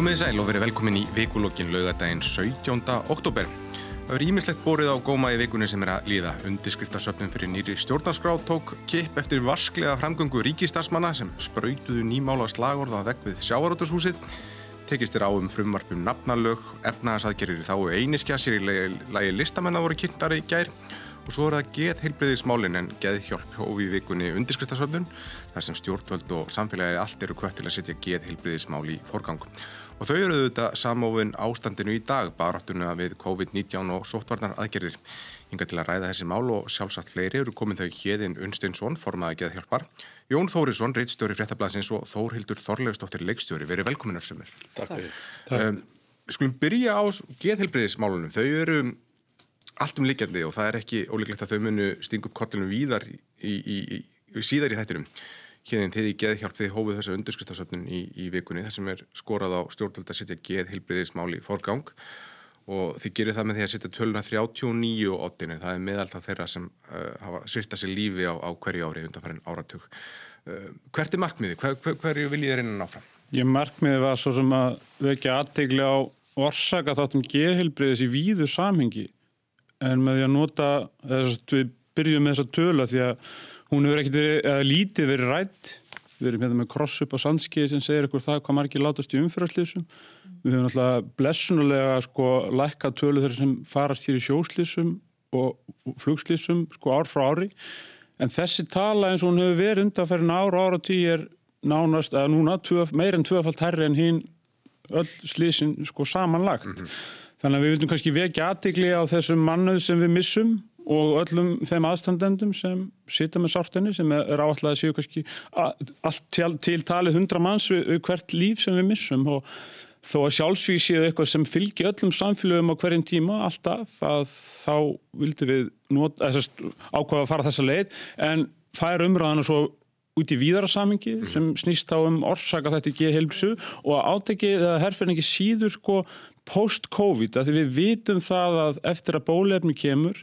Komið sæl og verið velkomin í vikulokkin laugadaginn 17. oktober. Það verið ímislegt borið á góma í vikunni sem er að líða. Undirskriftasöfnum fyrir nýri stjórnarskrá tók kipp eftir vasklega framgöngu ríkistarsmanna sem spröytuðu nýmála slagorð á vegg við sjávaróturshúsið. Tekist þér á um frumvarpum nafnalög, efnaðasadgerir þá einiskja sér í lagi listamennar voru kynntari í gær og svo er það geð heilbreyðismálin en geð hjálp hófi í vikunni undirskriftasöfnun þar sem stjórnvöld og samfélagi allt eru kvött til að setja geð heilbreyðismál í forgang. Og þau eru auðvitað samófin ástandinu í dag, baráttuna við COVID-19 og sóttvarnar aðgerðir. Hinga til að ræða þessi mál og sjálfsagt fleiri eru komin þau Hjeðin Unstinsson, formaði geð hjálpar, Jón Þórisson, reittstjóri fréttablasins og Þórhildur Þorleifsdóttir, leikstjóri. Verið velkominar sem er. Takk fyrir. Um, skulum byrja á geðhelbriðismálunum. Þau eru allt um líkjandi og það er ekki ólíklegt að þau munu stinga upp kollinu víðar í, í, í, í síðar í þættirum. Hérðin þið í geðhjálp þið hófið þessu undirskriftasöfnun í, í vikunni þar sem er skorað á stjórnvöld að setja geðhilbriðismál í forgang og þið gerir það með því að setja töluna 39 og 8 en það er meðaltaf þeirra sem uh, hafa svista sér lífi á, á hverju ári undanfærin áratug. Uh, hvert er markmiði? Hver, hver, hverju viljið er innan áfram? Ég markmiði var svo sem að vekja aðtegli á orsaka þáttum geðhilbriðis í víðu samhengi en með því að nota þess að við byrjum með þessa að að hún hefur ekkert verið, eða lítið verið rætt við erum hérna með kross upp á sandskiði sem segir eitthvað það hvað margir látast í umfyrarslýsum við höfum alltaf blessunulega sko lækka tölu þeirra sem farast hér í sjóslýsum og flugslýsum sko ár frá ári. En þessi tala eins og hún hefur verið undan fyrir ára ára tí er nánast að núna meir en tvöfalt herri en hinn öll slýsin sko samanlagt. Mm -hmm. þannig að við vildum kannski vekja aðtikli á þessum mannuð sem við missum og öllum þeim aðstandendum sem sita með sártinni sem er áallega að séu kannski allt til, til talið hundra manns við, við hvert líf sem við missum. Og þó að sjálfsvík séu eitthvað sem fylgir öllum samfélögum á hverjum tíma alltaf að þá vildum við nota, ákvaða að fara þessa leið. En fær umræðan og svo út í víðarsamingi sem snýst á um orsaka þetta ekki heilbsu og átekið eða herrferðingi síður sko post-covid, að því við vitum það að eftir að bólefni kemur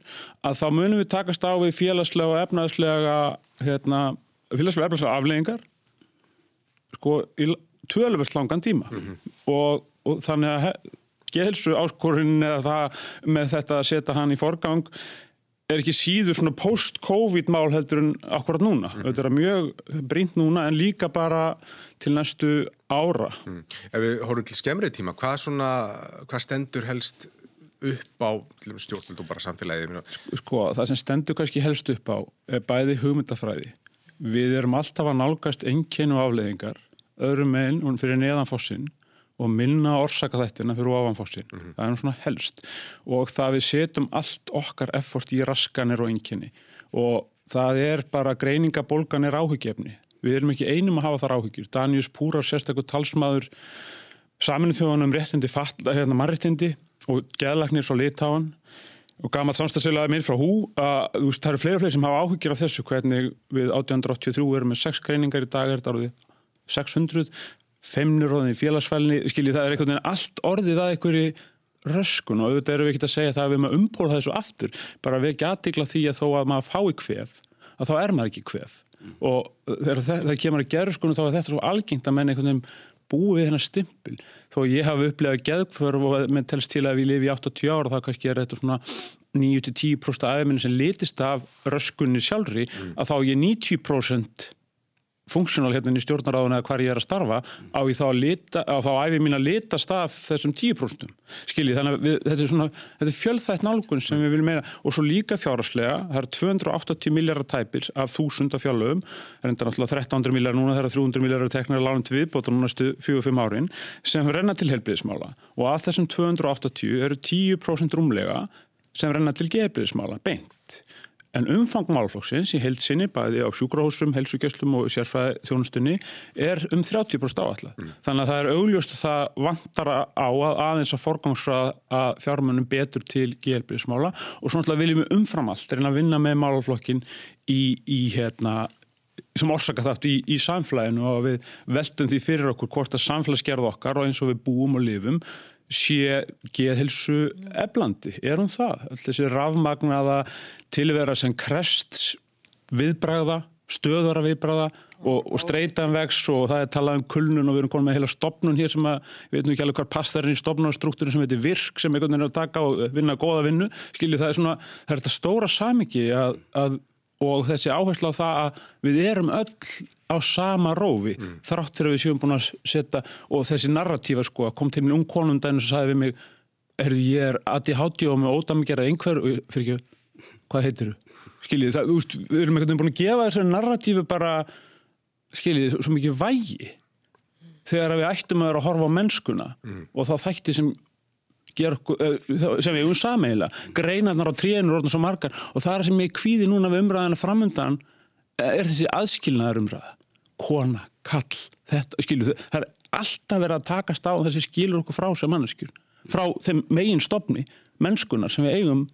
að þá munum við takast á við félagslega og efnaðslega hérna, félagslega og efnaðslega afleggingar sko í tölvöld langan tíma mm -hmm. og, og þannig að geðhelsu áskorun eða það með þetta að setja hann í forgang er ekki síður svona post-covid mál heldur en akkurat núna. Mm. Þetta er mjög brínt núna en líka bara til næstu ára. Mm. Ef við horfum til skemmri tíma, hvað, svona, hvað stendur helst upp á stjórnstöldu og bara samfélagið? Sko, það sem stendur kannski helst upp á er bæði hugmyndafræði. Við erum alltaf að nálgast ennkenu afleðingar, öðrum einn og fyrir neðanfossinn og minna orsaka þettina fyrir ofanfossin mm -hmm. það er svona helst og það við setjum allt okkar effort í raskanir og enginni og það er bara greiningabolganir áhugjefni við erum ekki einum að hafa þar áhugjur Danius Púrar sérstaklega talsmaður saminu þjóðanum réttindi hérna mannréttindi og geðlagnir frá Litáan og gammal samstagsfélagið minn frá hú að veist, það eru fleira og fleiri sem hafa áhugjur af þessu hvernig við 1883 erum með 6 greiningar í dag er þetta árið 600 feimnuróðin í félagsfælni, skiljið það er einhvern veginn allt orðið að einhverju röskun og auðvitað eru við ekki að segja það að við erum að umpóla þessu aftur, bara við ekki aðtikla því að þó að maður fái kvef, að þá er maður ekki kvef. Og þegar það, kemur að gerðskunu þá er þetta svo algengt að menna einhvern veginn búið hennar stimpil þó ég hafi upplegað geðkvörf og með telst til að við lifi í 80 ára þá kannski er þetta svona 9-10% aðeins sem litist af röskunni sjálfri mm. að þá ég 90% funksjónal hérna í stjórnaráðun eða hvar ég er að starfa á ég þá að lita, á þá æfi mín að litast af þessum 10% skiljið, þannig að við, þetta er svona þetta er fjölþætt nálgun sem við viljum meina. Og svo líka fjáraslega, það er 280 miljardar tæpir af þúsunda fjárlögum það er enda náttúrulega 1300 miljardar núna það er 300 miljardar teknar að lána til viðbóta núnastu 4-5 árin sem renna til helbriðismála og af þessum 280 eru 10% rúmlega sem renna til geðbriðismála, beint En umfang málflokksins í heilsinni, bæði á sjúkrahúsum, helsugjastlum og sérfæði þjónustunni, er um 30% áallat. Mm. Þannig að það er augljóst að það vantar á að aðeins að forgangsraða fjármunum betur til GLB-smála og svona viljum við umfram allt reyna að vinna með málflokkin í, í hérna, sem orsaka þátt í, í samflæðinu og við veltum því fyrir okkur hvort að samflæðsgerð okkar og eins og við búum og lifum sé geðhilsu eflandi, er hún það? Þessi rafmagnaða tilvera sem krest viðbræða stöðara viðbráða og, og streytan vex og það er talað um kulnun og við erum konum með heila stopnun hér sem að við veitum ekki alveg hvað passar inn í stopnunarstruktúrin sem heitir virk sem einhvern veginn er að taka og vinna góða vinnu skilju það er svona, það er þetta stóra samiki að, að, og þessi áherslu á það að við erum öll á sama rófi mm. þrátt fyrir að við séum búin að setja og þessi narratífa sko, kom til minn ung konum dæn og sagði við mig, er ég er að ég háti og með ódæmi gera einhver fyrir ekki, hvað heitir þú? skiljið, það, úst, við erum veginn búin að gefa þessari narratífu bara skiljið, svo mikið vægi þegar við ættum að vera að horfa á mennskuna mm. og þá þætti sem ger, eh, sem við um sameila greinarnar á trénur orðin svo margar og það er sem ég kvíði núna við umræðina framöndan eh, er þessi aðskilnaðar umræða kona, kall, þetta skiljið, það er alltaf verið að takast á þessi skilur okkur frá sem manneskjur frá þeim megin stopni mennskunar sem við eigum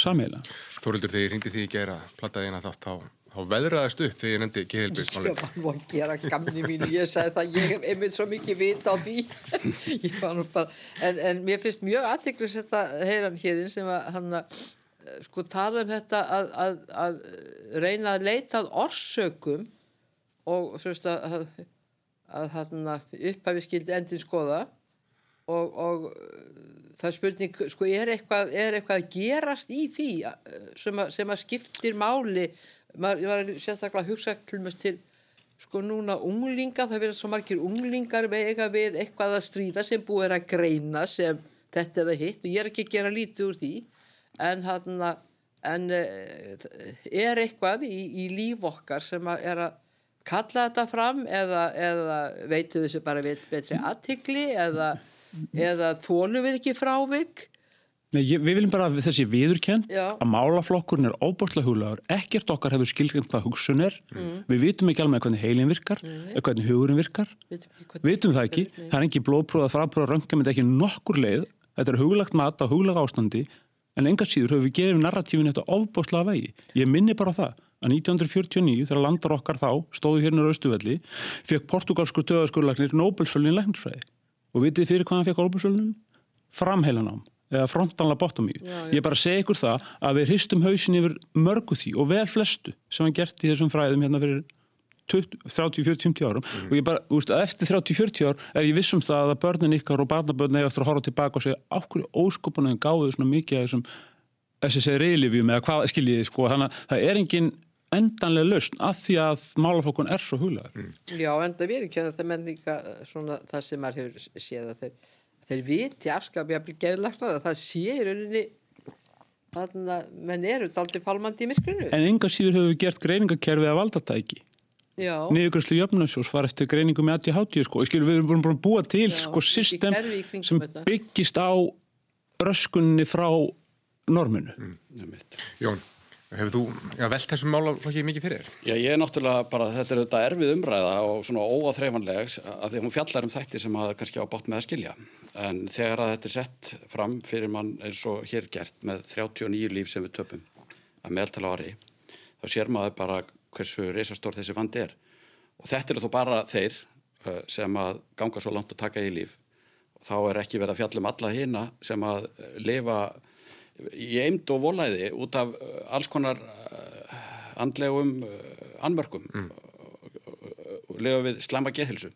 samheila. Þórildur, þegar ég ringdi því að gera plattaðina þátt á, á veðraðast upp þegar ég nefndi geðilbyrgsmáli. Ég var nú að gera gamni mínu, ég sagði það, ég hef einmitt svo mikið vita á því. bara, en, en mér finnst mjög aðteglur þetta heyran hérinn sem að hann að sko tala um þetta að, að, að reyna að leita að orsökum og svona að, að hann upphafi skildi endin skoða og, og það er spurning, sko, er eitthvað, er eitthvað að gerast í því sem að, sem að skiptir máli? Maður var sérstaklega að hugsa til sko núna unglinga það verður svo margir unglingar vega við eitthvað að stríða sem búið að greina sem þetta eða hitt og ég er ekki að gera lítið úr því. En hann en er eitthvað í, í líf okkar sem að er að kalla þetta fram eða, eða veitu þessu bara betri aðtikli eða eða þólu við ekki frávik? Nei, ég, við viljum bara að þessi viðurkend Já. að málaflokkurinn er óbúrslega huglegar ekkert okkar hefur skilgrind hvað hugsun er. Mm. við vitum ekki alveg hvernig heilin virkar mm. hvernig hugurinn virkar. Við vitum það ekki, það er ekki blóðpróða frapróða röngum, þetta er ekki nokkur leið. Þetta er huglagt mat á huglega ástandi en enga síður höfum við gefið narratífin þetta óbúrslega vegi, ég minni bara það að 1949 þegar landar okkar þá stóðu hérna á Östuvelli fekk portugalsku döðaskurlagnir Nobel-sölnin læknisfræði og vitið fyrir hvað hann fekk Olbjörnsvölunum? Framheilanám eða frontanla bottomíu. Ég bara segi ykkur það að við hristum hausin yfir mörgu því og vel flestu sem hann gert í þessum fræðum hérna fyrir 30-40-50 árum mm. og ég bara, úrst, eftir 30-40 ár er ég vissum það að börnin ykkar og barnabörnin eða eftir að horfa tilbaka og segja áhverju óskopunum gáðu svona mikið af þessum SSA reylifjum eða hvað skiljiði sko, þannig að það er engin endanlega lausn af því að málaflokkun er svo hulaður. Mm. Já, enda við kynna það menn líka svona það sem maður hefur séð að þeir, þeir viti afskapið að bli geðlagnar að það sé í rauninni þannig að menn eru aldrei falmandi í myrkrinu. En enga síður hefur við gert greiningakerfi að valdatæki. Niðurgröðslu jöfnusjós var eftir greiningu með aðtíð hátíu sko. Skil, við erum búin að búa til Já, sko system sem byggist á röskunni frá norminu. Mm. Jón Hefur þú velt þessum málaflokki mikið fyrir? Já, ég er náttúrulega bara, þetta er þetta erfið umræða og svona óáþreifanleg að því hún fjallar um þætti sem að kannski á bátt með að skilja. En þegar að þetta er sett fram fyrir mann eins og hér gert með 39 líf sem við töpum að meðaltala ári, þá sér maður bara hversu reysastór þessi vandi er. Og þetta eru þó bara þeir uh, sem að ganga svo langt að taka í líf. Þá er ekki verið að fjalla um alla hýna sem að lifa í eind og volæði út af uh, alls konar uh, andlegum uh, anmörkum mm. og lifa við slemma geðhilsu.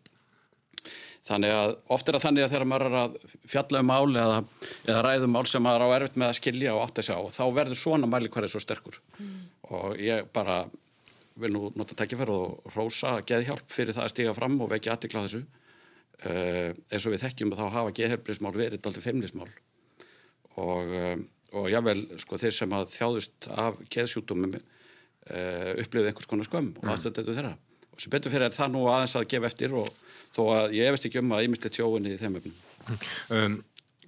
Þannig að oft er það þannig að þegar maður er að fjalla um mál eða, eða ræðum mál sem maður á erfitt með að skilja og átt að sjá, þá verður svona mæli hverja svo sterkur. Mm. Og ég bara vil nú nota takkifærð og rósa geðhjálp fyrir það að stiga fram og vekja aðtikla þessu. Uh, eins og við þekkjum þá hafa geðhjálprismál verið aldrei feimnismál og um, og jável sko þeir sem að þjáðust af keðsjútumum uh, eh, upplifið einhvers konar skömm og allt þetta er þeirra. Og sem betur fyrir er það nú aðeins að gefa eftir og þó að ég efist ekki um að ímyndilegt sjóinni í þeim öfnum um,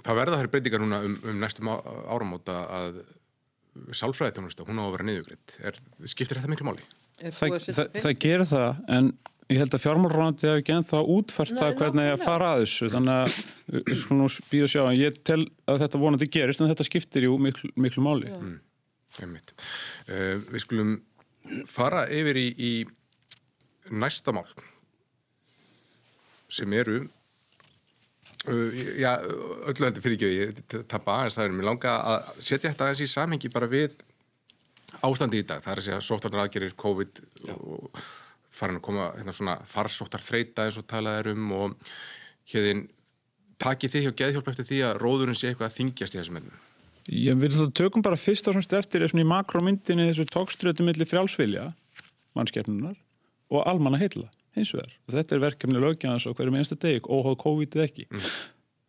Það verða þær breytingar núna um, um næstum áramóta að sálfræði þjónustu, hún á að vera niðugriðt skiptir þetta miklu máli? Það, það, það gerir það en Ég held að fjármálrónandi hefur ekki ennþá útfært það hvernig ég að fara að þessu þannig að við skulum nú býða að sjá. En ég tel að þetta vonandi gerist en þetta skiptir jú miklu, miklu máli. Mm, uh, Við skulum fara yfir í, í næsta mál sem eru uh, já, öllu heldur fyrir ekki ég tappa aðeins það er mér langa að setja þetta aðeins í samhengi bara við ástandi í dag, það er að segja sóttarnar aðgerir COVID og farin að koma hérna svona farsóttar þreita eins og talað er um og hérðin takið þið hjá geðhjálp eftir því að róðurinn sé eitthvað að þingjast í þessum ennum? Ég vil það tökum bara fyrst og fremst eftir í makromyndinni þessu tókströtu millir frjálsvilja mannskeppnunar og almanna heila hins vegar. Þetta er verkefni lögjans og hverjum einstu deg, óháð COVID eða ekki. Mm.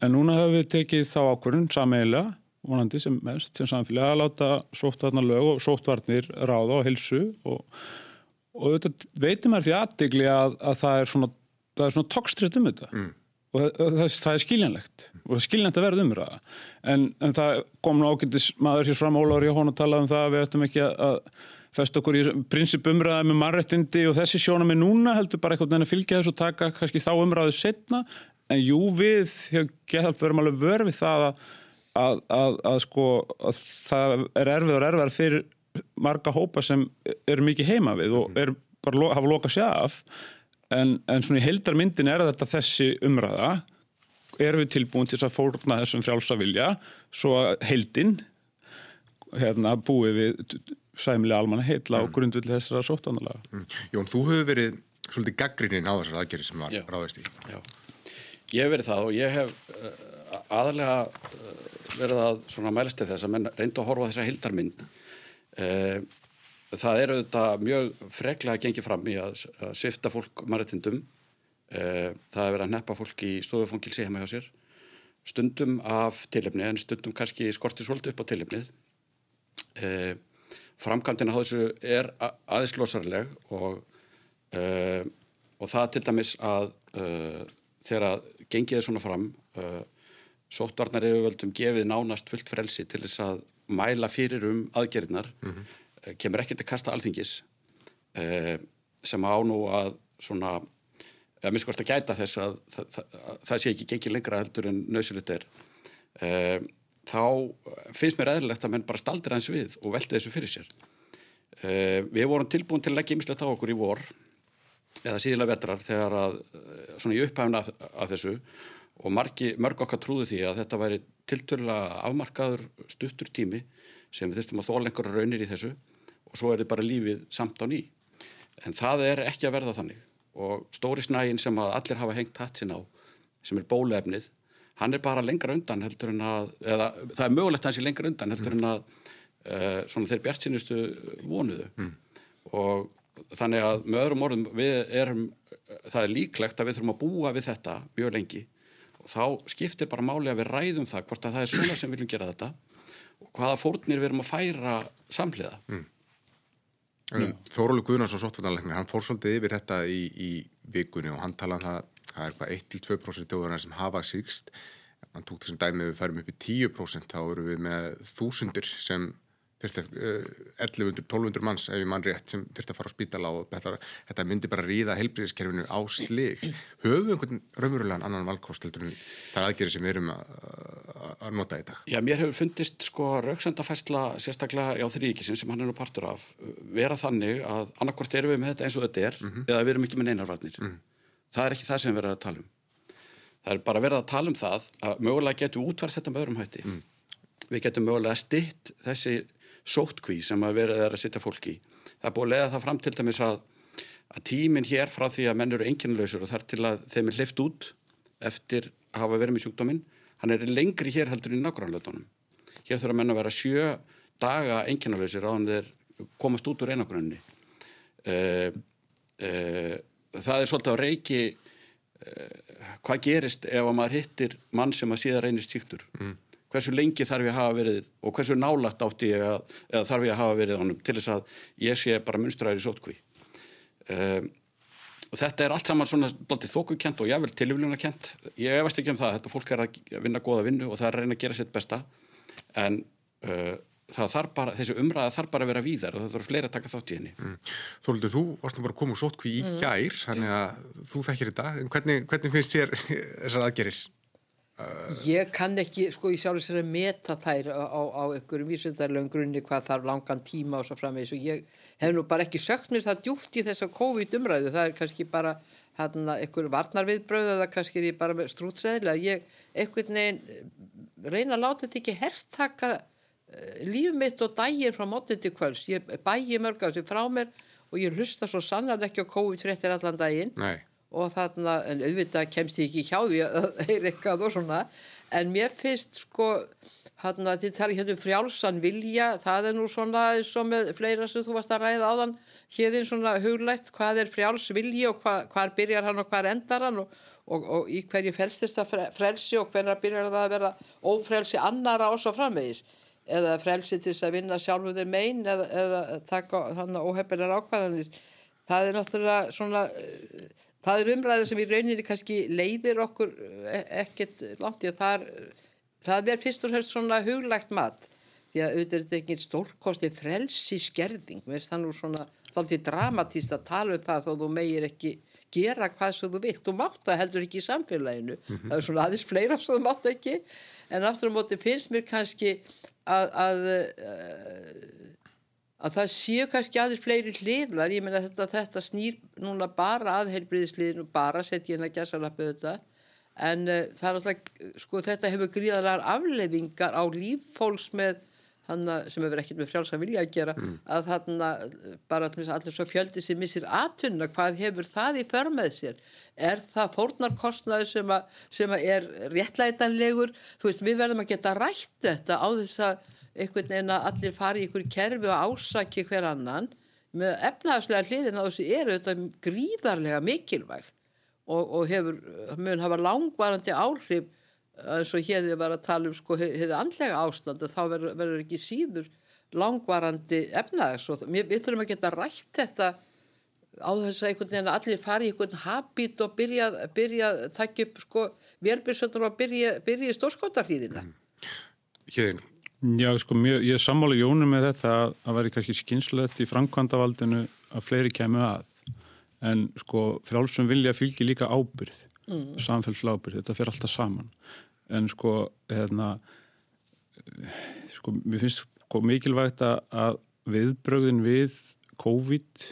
En núna höfum við tekið þá ákvörðun sameigilega, vonandi sem mest, sem samfélag að láta sóttvarnar lög og sóttvarnir ráða og hilsu og, og þetta veitum við því aðdegli að, að það er svona, svona tókströtu um þetta. Mm. Og það, það er skiljanlegt. Og skiljanlegt að verða umræða en, en það kom ná ákveldis maður hér fram Óláður Jóhann að tala um það að við ættum ekki að fest okkur í prinsip umræða með mannrættindi og þessi sjónum er núna heldur bara einhvern veginn að fylgja þessu og taka kannski þá umræðu setna en jú við verðum alveg vörfið það að, að, að, að sko að það er erfið og erfið fyrir marga hópa sem eru mikið heima við og er bara hafa lokað sér af en, en svona í heldarmyndin er þetta þessi umræða er við tilbúin til að fórna þessum frjálsa vilja svo að heldin hérna búið við sæmilega almanna heitla mm. á grundvilli þessara sóttanalaga. Mm. Jón, þú hefur verið svolítið gaggrininn á þessar aðgerri sem var Já. ráðist í. Já, ég hef verið það og ég hef uh, aðalega uh, verið að svona mælst þess að menn reynda að horfa þessa hildarmynd uh, það eru þetta mjög freklega gengið fram í að, að svifta fólk maritindum eh, það er verið að neppa fólk í stofufangilsi heima hjá sér. Stundum af tilefni en stundum kannski skortir svolítið upp á tilefnið. Eh, framkvæmdina á þessu er aðeins losarleg og, uh, og það til dæmis að uh, þegar gengið er svona fram uh, sóttvarnar eru völdum gefið nánast fullt frelsi til þess að mæla fyrir um aðgerðnar mm -hmm. Eh, kemur til að kasta alþingis eh, sem á nú að svona, eða minnst að gæta þess að það, það, það sé ekki gengið lengra heldur en nöðsilegt er. Eh, þá finnst mér eðlilegt að menn bara staldir hans við og velti þessu fyrir sér. Við vorum tilbúin til að leggja ymmislegt á okkur í vor eða síðilega vetrar þegar að svona í upphæfna af, af þessu og margi, mörg okkar trúðu því að þetta væri tilturlega afmarkaður stuttur tími sem við þurftum að þóla einhverja raunir í þessu og svo er þetta bara lífið samt á ný. En það er ekki að verða þannig og stóri snægin sem að allir hafa hengt hatt sín á, sem er bólefnið, hann er bara lengra undan heldur en að, eða það er mögulegt að hann sé lengra undan heldur en að uh, svona þeir bjartsinustu vonuðu mm. og þannig að með öðrum orðum við erum, það er líklegt að við þurfum að búa við þetta mjög lengi þá skiptir bara máli að við ræðum það hvort að það er svona sem viljum gera þetta og hvaða fórnir við erum að færa samhliða. Mm. Þórólu Guðnarsson sóttvarnarleikni, hann fór svolítið yfir þetta í, í vikunni og hann talaði um að það er eitthvað 1-2% döðurna sem hafa síkst hann tók þessum dæmi við færum upp í 10% þá eru við með þúsundir sem 1100-1200 manns ef ég mann rétt sem þurfti að fara á spítala og betar, þetta myndi bara ríða heilbríðiskerfinu á slig höfum við einhvern raunverulegan annan valkost en það er aðgerið sem við erum að, nota í dag Já, mér hefur fundist sko rauksendafærsla sérstaklega á þrýkisinn sem hann er nú partur af vera þannig að annarkvort erum við með þetta eins og þetta er mm -hmm. eða við erum ekki með neinarvarnir mm -hmm. það er ekki það sem við verðum að tala um það er bara verið að tala um það að mögulega getum útvært þetta með öðrum hætti mm. við getum mögulega stitt þessi sótkví sem að verið er að sitta fólki. Það er búið að leiða það fram til dæmis að, að tíminn hér frá því að menn eru enginlausur og þar til að þeim er hlift út eftir að hafa verið með sjúkdóminn, hann er lengri hér heldur í nákvæmlega Hér þurfa menn að vera sjö daga enginlausir á hann þeir komast út úr einagrunni. Uh, uh, það er svolítið á reiki uh, hvað gerist ef maður hittir mann sem að síðan reynist síktur. Mm hversu lengi þarf ég að hafa verið og hversu nálagt átti ég að, eða þarf ég að hafa verið honum til þess að ég sé bara munstræðir í sótkví um, og þetta er allt saman svona þókukent og ég vil tilvíluna kent ég veist ekki um það, þetta fólk er að vinna goða vinnu og það er að reyna að gera sitt besta. En uh, það þarf bara, þessi umræða þarf bara að vera víðar og það þarf fleiri að taka þátt í henni. Mm. Þóldur, þú varst bara að koma úr sótkví í mm. gær, þannig að þú þekkir þetta. Hvernig, hvernig finnst þér þessar aðgerir? Ég kann ekki, sko, ég sjálf þess að meta þær á, á, einhverjum vísundarlegum grunni hvað þarf langan tíma og svo framvegis. Og ég hef nú bara ekki sökt mér það djúft í þessa COVID-umræðu, það er kannski bara hérna einhver varnarviðbröð eða kannski er ég bara með strútseðilega, ég einhvern veginn reyna að láta þetta ekki herrtaka líf mitt og daginn frá mótni til kvöls ég bægi mörg af þessu frá mér og ég hlusta svo sannan ekki á COVID-fréttir allan daginn. Nei. Og þarna, en auðvitað kemst ég ekki hjá því að heyra eitthvað og svona. En mér finnst sko hann að þið tala hérna um frjálsan vilja það er nú svona eins og með fleira sem þú varst að ræða á þann hérðin svona huglægt hvað er frjáls vilji og hva, hvar byrjar hann og hvar endar hann? Og, og, og í hverju felstist það frelsi og hvernig byrjar það að vera ófrelsi annara og svo framvegis? Eða frelsi til þess að vinna sjálfum þeir megin eða, eða taka hann óhefnilegar ákvæðanir það er náttúrulega svona það er umræðið sem í rauninni kannski leiðir okkur e, ekkert langt í að það er, það er fyrst og fremst svona huglægt mat. Því að auðvitað er þetta ekki stórkosti frelsi skerðing, veist það nú svona þáttið dramatíst að tala um það þó þú megir ekki gera hvað sem þú vilt, mátt það heldur ekki í samfélaginu. Mm -hmm. það er svona aðeins fleira sem þú mátt ekki. En aftur á móti finnst mér kannski að, að, að það séu kannski aðeins fleiri hliðlar, ég meina þetta, þetta snýr núna bara að heilbriðisliðinu, bara setja hérna gæsalappu þetta, en uh, það er alltaf, sko þetta hefur gríðalar aflefingar á líffólks með þannig sem hefur ekkert með frjálsa vilja að gera mm. að þannig bara allir svo fjöldi sem missir aðtunna hvað hefur það í för með sér? Er það fórnarkostnaði sem, sem að er réttlætanlegur? Þú veist við verðum að geta rætt þetta á þess að einhvern veginn að allir fari í ykkur kerfi og ásaki hver annan með efnaðslega hliðin á þessu eru þetta gríðarlega mikilvæg og, og hefur, mun hafa langvarandi áhrif eins og hér þið var að tala um sko hefði andlega ástand þá verður, verður ekki síður langvarandi efnaðs og við þurfum að geta rætt þetta á þess að einhvern veginn allir fari í einhvern habit og byrja, að takja upp sko verðbyrgsöndar og byrja, í stórskótarhýðina mm. Hérðin Já sko mjög, ég sammála Jónu með þetta að það væri kannski skynslegt í framkvæmdavaldinu að fleiri kemur að en sko frálsum vilja fylgir líka ábyrð mm. samfélagslega ábyrð, þetta fyrir alltaf saman en sko hérna sko mér finnst sko mikilvægt að viðbröðin við COVID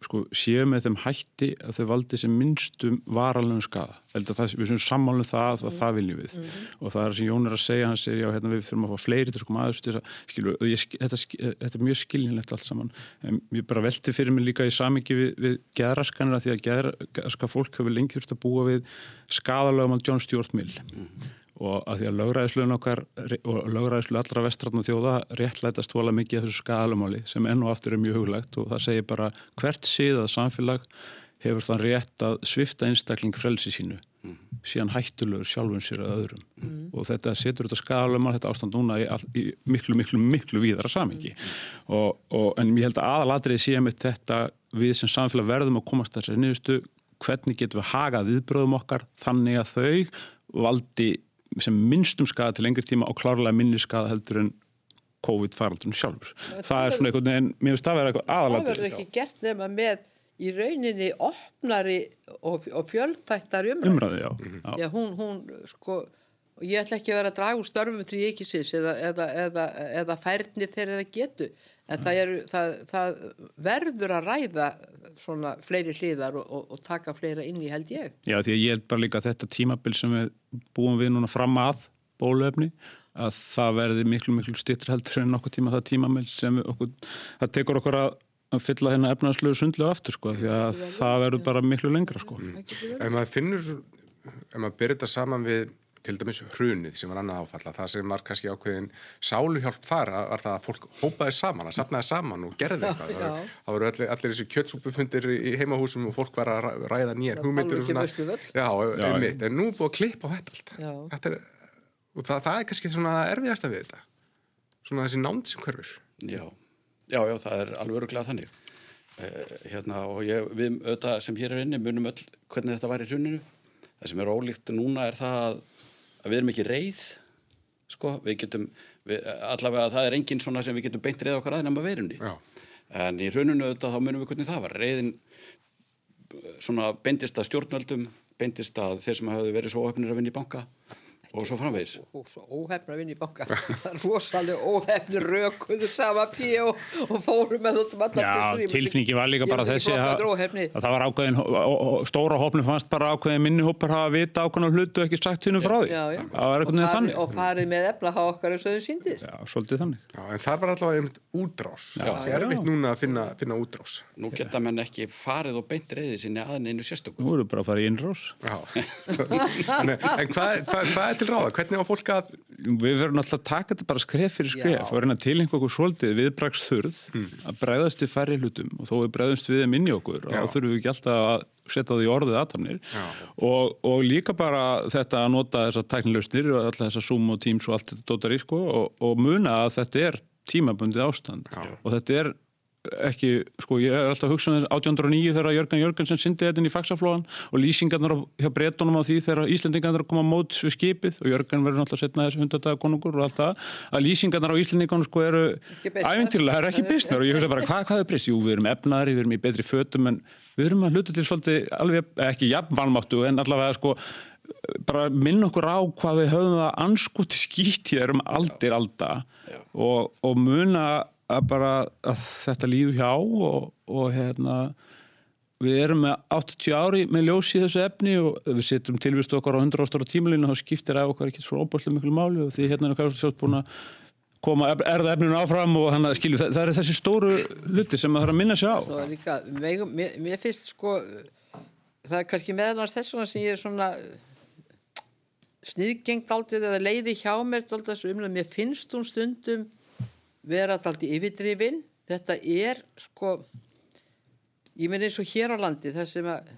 sko séu með þeim hætti að þau valdi sem minnstum varalögum skada. Það, við sem sammálum það mm. það viljum við. Mm -hmm. Og það er sem Jón er að segja, hann segir já, hérna, við þurfum að fá fleiri til að að, skilju, þetta, þetta er mjög skilinlegt allt saman. En ég bara velti fyrir mig líka í samingi við, við geðraskanir að því að geðraska fólk hefur lengi þurft að búa við skadalögum á John Stuart Mill. Mm -hmm og að því að lögræðisluðin okkar og lögræðislu allra vestratna þjóða réttlætast vola mikið af þessu skalamáli sem enn og aftur er mjög huglegt og það segir bara hvert síðað samfélag hefur þann rétt að svifta einstakling frelsi sínu mm. síðan hættulegu sjálfun sér að öðrum mm. og þetta setur þetta skalamál, þetta ástand núna í, all, í miklu, miklu, miklu víðara samingi mm. og, og, en ég held að aðalatrið sé með þetta við sem samfélag verðum að komast þessari niðurstu hvernig getum við hagað viðbröðum okkar þannig að þau valdi sem minnstum skada til lengri tíma og klárlega minni skada heldur en COVID-faraldunum sjálfur. Það, það er svona einhvern veginn, mér finnst það að vera eitthvað aðalatur. Það verður ekki gert nema með í rauninni opnari og, og fjölpættar umræði. Umræði, já. -hmm. Já, hún, hún, sko, og ég ætla ekki að vera að draga úr störfum til ég ekki sins eða, eða, eða, eða færni þegar það getur en það, er, það, það verður að ræða svona fleiri hliðar og, og, og taka fleira inn í held ég. Já því að ég held bara líka þetta tímabil sem við búum við núna fram að bólöfni að það verði miklu miklu stittur heldur en okkur tíma það tímamil sem okkur, það tekur okkur að að fylla hérna efnaðslegu sundlega aftur sko því að það verður bara miklu lengra sko. Mm. Ef maður finnur, ef maður byrjir þetta saman við til dæmis hrunið sem var annað áfalla það sem var kannski ákveðin sáluhjálp þar var það að fólk hópaði saman að sapnaði saman og gerði eitthvað. Það, það voru allir, allir þessi kjötsúpufundir í heimahúsum og fólk var að ræða nýjar hugmyndir og svona. já, já, einmitt, en nú búið að klippa á þetta allt. Þetta er, og það, það er kannski svona erfiðast að við þetta. Svona þessi nánd sem hverfur já, já, já, það er alveg öruglega þannig. Eh, hérna og ég, við auðvitað sem hér er inni munum öll hvernig þetta var í hruninu. Það sem er ólíkt núna er það að við erum ekki reið sko, við getum við, allavega það er enginn svona sem við getum beint reið okkar aðeins nema verunni Já. en í rauninu auðvitað þá munum við hvernig það var. Reiðin svona beintist að stjórnvöldum beintist að þeir sem hafi verið svo öfnir að vinna í banka og svo framvegis. og svo óhefna vinn í banka það er rosalega óhefni rökuðu sama pí og, og fórum með þetta um tilfinningi var líka bara þessi að, að það var ákveðin, stóra hópnum fannst bara ákveðin minni hópar hafa vita ákveðin hlutu og ekki sagt húnum frá því. Já, já. Og, farið, og farið með eflaha okkar eins og þau síndist Já, svolítið þannig. Já, en það var allavega einmitt útrás. það er erfitt núna að finna, finna útrás. Nú geta menn ekki farið og beint reyði sinni að neinu sérstökum. Nú við bara að fara í innrás. Já. en en hvað, til ráða? Hvernig á fólk að... Við verðum alltaf að taka þetta bara skref fyrir skref Já. og reyna að tilhengu okkur svolítið viðbraksþurð að bregðast við færri hlutum og þó við bregðumst við þeim inn í okkur og Já. þá þurfum við ekki alltaf að setja það í orðið aðtamnir og, og líka bara þetta að nota þessar tæknilausnir og alltaf þessar Zoom og Teams og allt þetta dótar í sko og, og muna að þetta er tímabundið ástand Já. og þetta er ekki, sko ég er alltaf að hugsa um 1809 þegar Jörgen Jörgensen syndi þetta inn í faksaflóðan og lýsingarnar hjá breytunum á því þegar Íslendingarnar koma móts við skipið og Jörgen verður náttúrulega setna þessi hundadaga konungur og allt það, að lýsingarnar á Íslendingarnar sko eru æfintilega, það er ekki bisnar og ég hugsa bara hvað, hvað er breyst? Jú, við erum efnari, við erum í betri fötum en við erum að hluta til svolítið alveg, ekki jafn valmáttu en allavega sko bara minna okkur á hvað við höfum það anskoti skýtt hér um aldir alda og, og muna að bara að þetta líður hjá og, og hérna við erum með 80 ári með ljós í þessu efni og við setjum tilvist okkar á 100 ástára tímalínu þá skiptir af okkar ekki svo óbúrslega miklu máli og því hérna er kannski svolítið búin að koma erða efninu áfram og þannig að skilju það, það er þessi stóru luti sem maður þarf að minna sig á. Svo líka, mér, mér finnst sko það er kannski meðan þess vegna sem ég er svona sniðgengt aldrei eða leiði hjá mér aldrei þessu umlega, mér finnst hún stundum vera aldrei yfirdrifin. Þetta er sko ég minn eins og hér á landi það sem að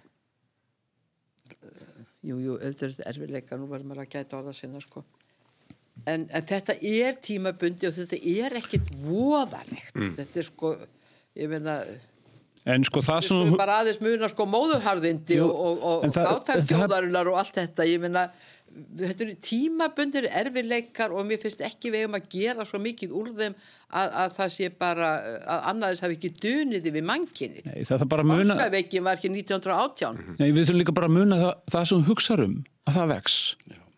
jú, jú, auðvitað er þetta erfiðleika nú verður maður að gæta á það sinna sko. En, en þetta er tímabundi og þetta er ekkit voðalegt. Þetta er sko, ég meina en sko það Við sem skulum bara aðeins muna sko móðuharðindi og, og, og en það- þjóðarinnar og allt þetta, ég meina þetta eru tímabundir erfileikar og mér finnst ekki við um að gera svo mikið úr þeim að, að það sé bara að annaðis hafi ekki dunið við manginni. Nei, það þarf bara að muna var ekki 1918. Nei, við þurfum líka bara að muna það, það sem hugsaður um að það vex.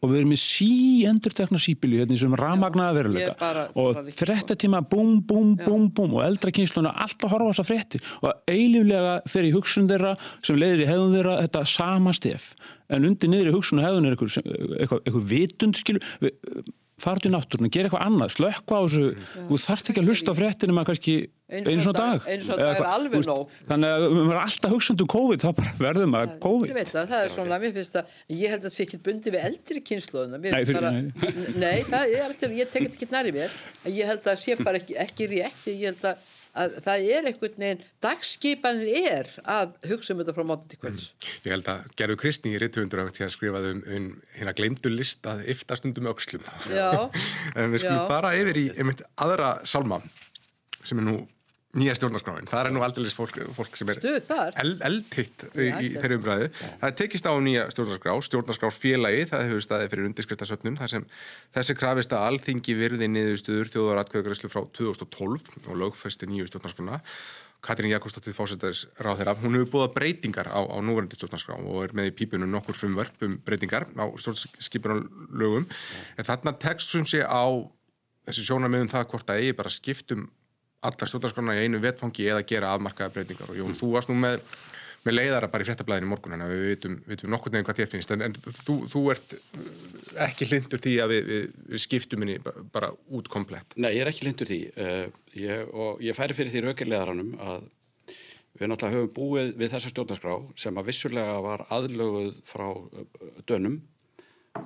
Og við erum með sí endur tekna sípilu hérna sem ramagnaða ég veruleika. Er og fréttatíma búm, búm, búm, búm og eldra kynsluna alltaf horfa á þessa fréttir. Og eilíflega fer í hugsun þeirra sem leiðir í hefðun þeirra þetta sama stef en undir niður í hugsun og hefðun er eitthvað, vitund út í náttúruna, gera eitthvað annað, slökka á þessu. Þú þarft ekki að hlusta á fréttinum að kannski einu svona dag- einu svona dag er alveg nóg. þannig að við erum alltaf hugsandi um COVID þá bara verðum að COVID. Ég veit það, það er svona, mér finnst það, ég held að það sé ekki bundið við eldri kynnslóðuna. Mér Nei, fyrir- bara, nei. nei, það eftir, ég tek þetta ekki næri mér, en ég held að sé bara ekki, ekki rétt, ég held að, að það er einhvern veginn, dagskipanir er að hugsa um þetta frá mótum til kvölds. Ég held að Gerður Kristný í Ritthundur að skrifaði um, um hérna gleymdu list að yftastundum öxlum. Já, en við skulum já. fara yfir í einmitt aðra salma sem er nú nýja stjórnarskráin. Það er nú aldrei fólk, fólk sem er eldhitt í, í þeirri umræðu. Það tekist á nýja stjórnarskrá, stjórnarskrár félagi, það hefur staðið fyrir undirskriftasöfnum, þar sem þessi krafist að alþingi virði niðurstuður þjóðaratkvæðagræslu frá 2012 og lögfesti nýju stjórnarskrána. Katrín Jakobsdóttir fósættaris ráð þeirra, hún hefur búið breytingar á, á núverandi stjórnarskrá og er með í pípunum nokkur frumvörp um breytingar á stjórnskipunarlögum. En þarna tekstum sé á þessi sjónarmiðum það hvort að eigi bara skiptum allar stjórnarskrána í einu vetfangi eða gera afmarkaða breytingar. Og Jón, þú varst nú með, með leiðara bara í fréttablaðinu morgun en við vitum, vitum nokkur nefn hvað þér finnst. En, en þú, þú ert ekki hlindur því að við, við, við skiptum henni ba- bara út komplett? Nei, ég er ekki lindur því. Uh, ég, og ég færi fyrir því raukilegaranum að við náttúrulega höfum búið við þessa stjórnarskrá sem að vissulega var aðlöguð frá uh, dönum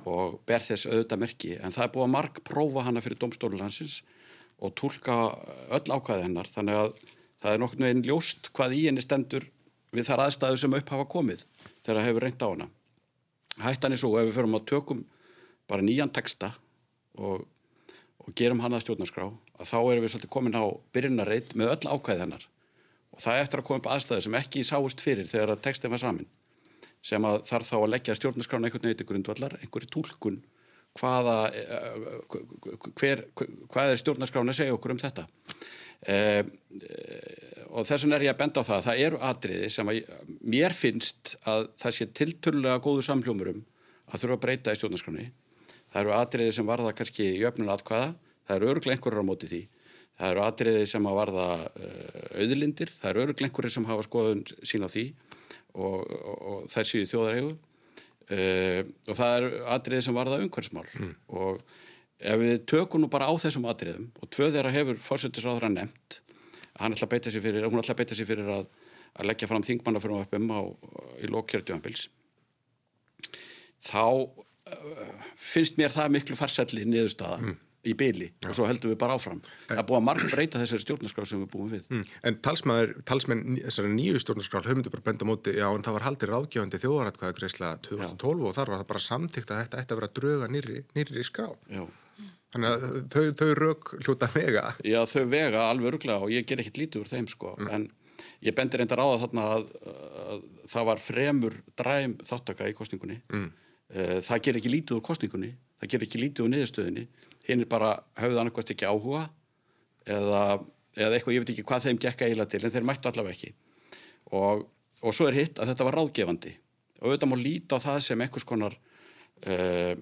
og ber þess auðvitað merki. En það er búið að mark prófa hana fyrir domstólulandsins og tólka öll ákvæði hennar þannig að það er nokkurnu einn ljóst hvað í henni stendur við þar aðstæðu sem upp hafa komið þegar það hefur reynt á hana. Hættan er svo ef við förum að tökum bara nýjan texta og, og gerum hana stjórnarskrá að þá erum við svolítið komin á byrjunarreit með öll ákvæði hennar. Og það er eftir að koma upp aðstæðu sem ekki sáust fyrir þegar textin var samin sem að þarf þá að leggja stjórnarskrána einhvern veginn grundvallar, einhverju túlkun hvaða eh, hver, hvað er stjórnarskrána að segja okkur um þetta eh, eh, og þess vegna er ég að benda á það að það eru atriði sem að mér finnst að það sé tiltölulega góðu samhljómurum að þurfa að breyta í stjórnarskráni Það eru atriði sem varða kannski í öfnun atkvæða, það eru öruglega einhverjar á móti því. Það eru atriði sem að varða auðlindir, það eru öruglega einhverjar sem hafa skoðun sín á því og, og, og þær síðu þjóðarhegu. Uh, og það eru atriði sem varða umhverfsmál mm. og ef við tökum nú bara á þessum atriðum og tvö þeirra hefur fórsættisráður að nefnt, hann ætla að beita sér fyrir, hún ætla að beita sér fyrir að, að leggja fram þingmannaförum uppum á, í lókjörðjöfambils, þá uh, finnst mér það miklu farselli niðurstaða mm. Í byli og svo heldum við bara áfram. Það búið að marg breyta þessari stjórnarskraf sem við búum við. Mm. En talsmenn þessari nýju stjórnarskraf höfumdu bara benda móti, já en það var haldir ráðgjöfandi þjóðaratkvæða greiðsla 2012 já. og þar var það bara samtíkt að þetta ætti að vera dröga nýri, nýri skraf. Já. Þannig að þau, þau rauk hljóta vega. Já, þau vega alveg ruglega og ég ger ekkert lítið úr þeim sko. Mm. En ég bendir reyndar á það þarna að, að það var fremur dræm þáttaka í kostningunni. Mm. Það ger ekki lítið úr kostningunni, það ger ekki lítið úr niðurstöðinni. Hinn er bara, hafið annarkvæmt ekki áhuga eða, eða eitthvað, ég veit ekki hvað þeim gekka eiginlega til, en þeir mættu allavega ekki. Og, og svo er hitt að þetta var ráðgefandi. Og auðvitað má líta á það sem einhvers konar... Uh,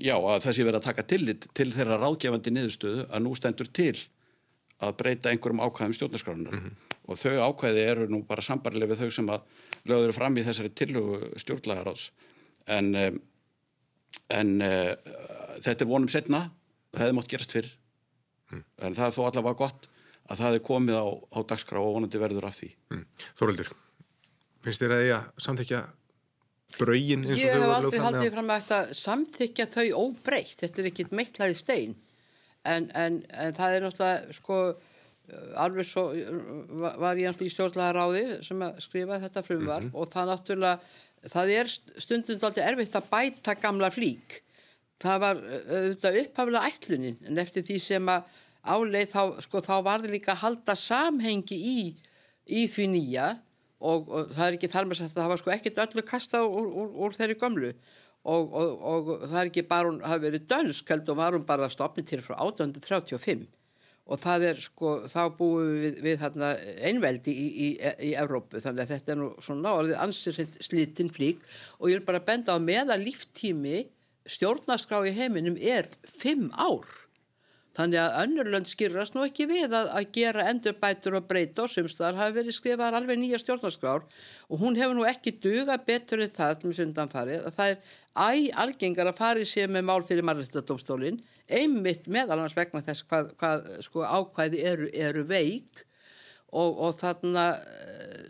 já, að það sé verið að taka tillit til þeirra ráðgefandi niðurstöðu að nú stendur til að breyta einhverjum ákvæðum stjórnarskrárunar mm -hmm. og þau ákvæði eru nú bara sambarlega við þau sem að lögður fram í þessari tillugu stjórnlagaráðs en en uh, þetta er vonum setna það hefði mátt gerast fyrr mm. en það er þó allavega gott að það hefði komið á, á dagskrá og vonandi verður af því mm. Þóruldur, finnst þér að ég samþekja brauin eins og þau voru lögfram? Ég hef aldrei haldið fram að þetta samþykja þau óbreytt, þetta er ekkit meittlaði stein en, en, en það er náttúrulega sko alveg svo var ég náttúrulega í stjórnlaðaráði sem að skrifa þetta frumvar mm -hmm. og það náttúrulega það er stundum alltaf erfitt að bæta gamla flík það var auðvitað upphaflega ætlunin en eftir því sem að áleið þá, sko, þá var það líka að halda samhengi í, í því nýja og, og það er ekki þar með að það var sko ekkert öllu kastað úr, úr, úr þeirri gömlu. Og, og, og það er ekki bara hún hafi verið dönsk held og var hún bara stopnið til frá 1835 og það er sko þá búum við, við hérna, einveldi í, í, í Evrópu þannig að þetta er nú svona orðið ansir slítinn flík. Og ég vil bara benda á meða líftími stjórnarskrá í heiminum er fimm ár. Þannig að önnurlönd skýrast nú ekki við að, að gera endurbætur og breyta og sumstaðar hafi verið skrifað alveg nýja stjórnarskrár og hún hefur nú ekki duga betur en það með sundanfarið að það er æg algengar að farið sér með mál fyrir margættadómstólinn einmitt meðal annars vegna þess hvað, hvað sko, ákvæði eru, eru veik og, og þarna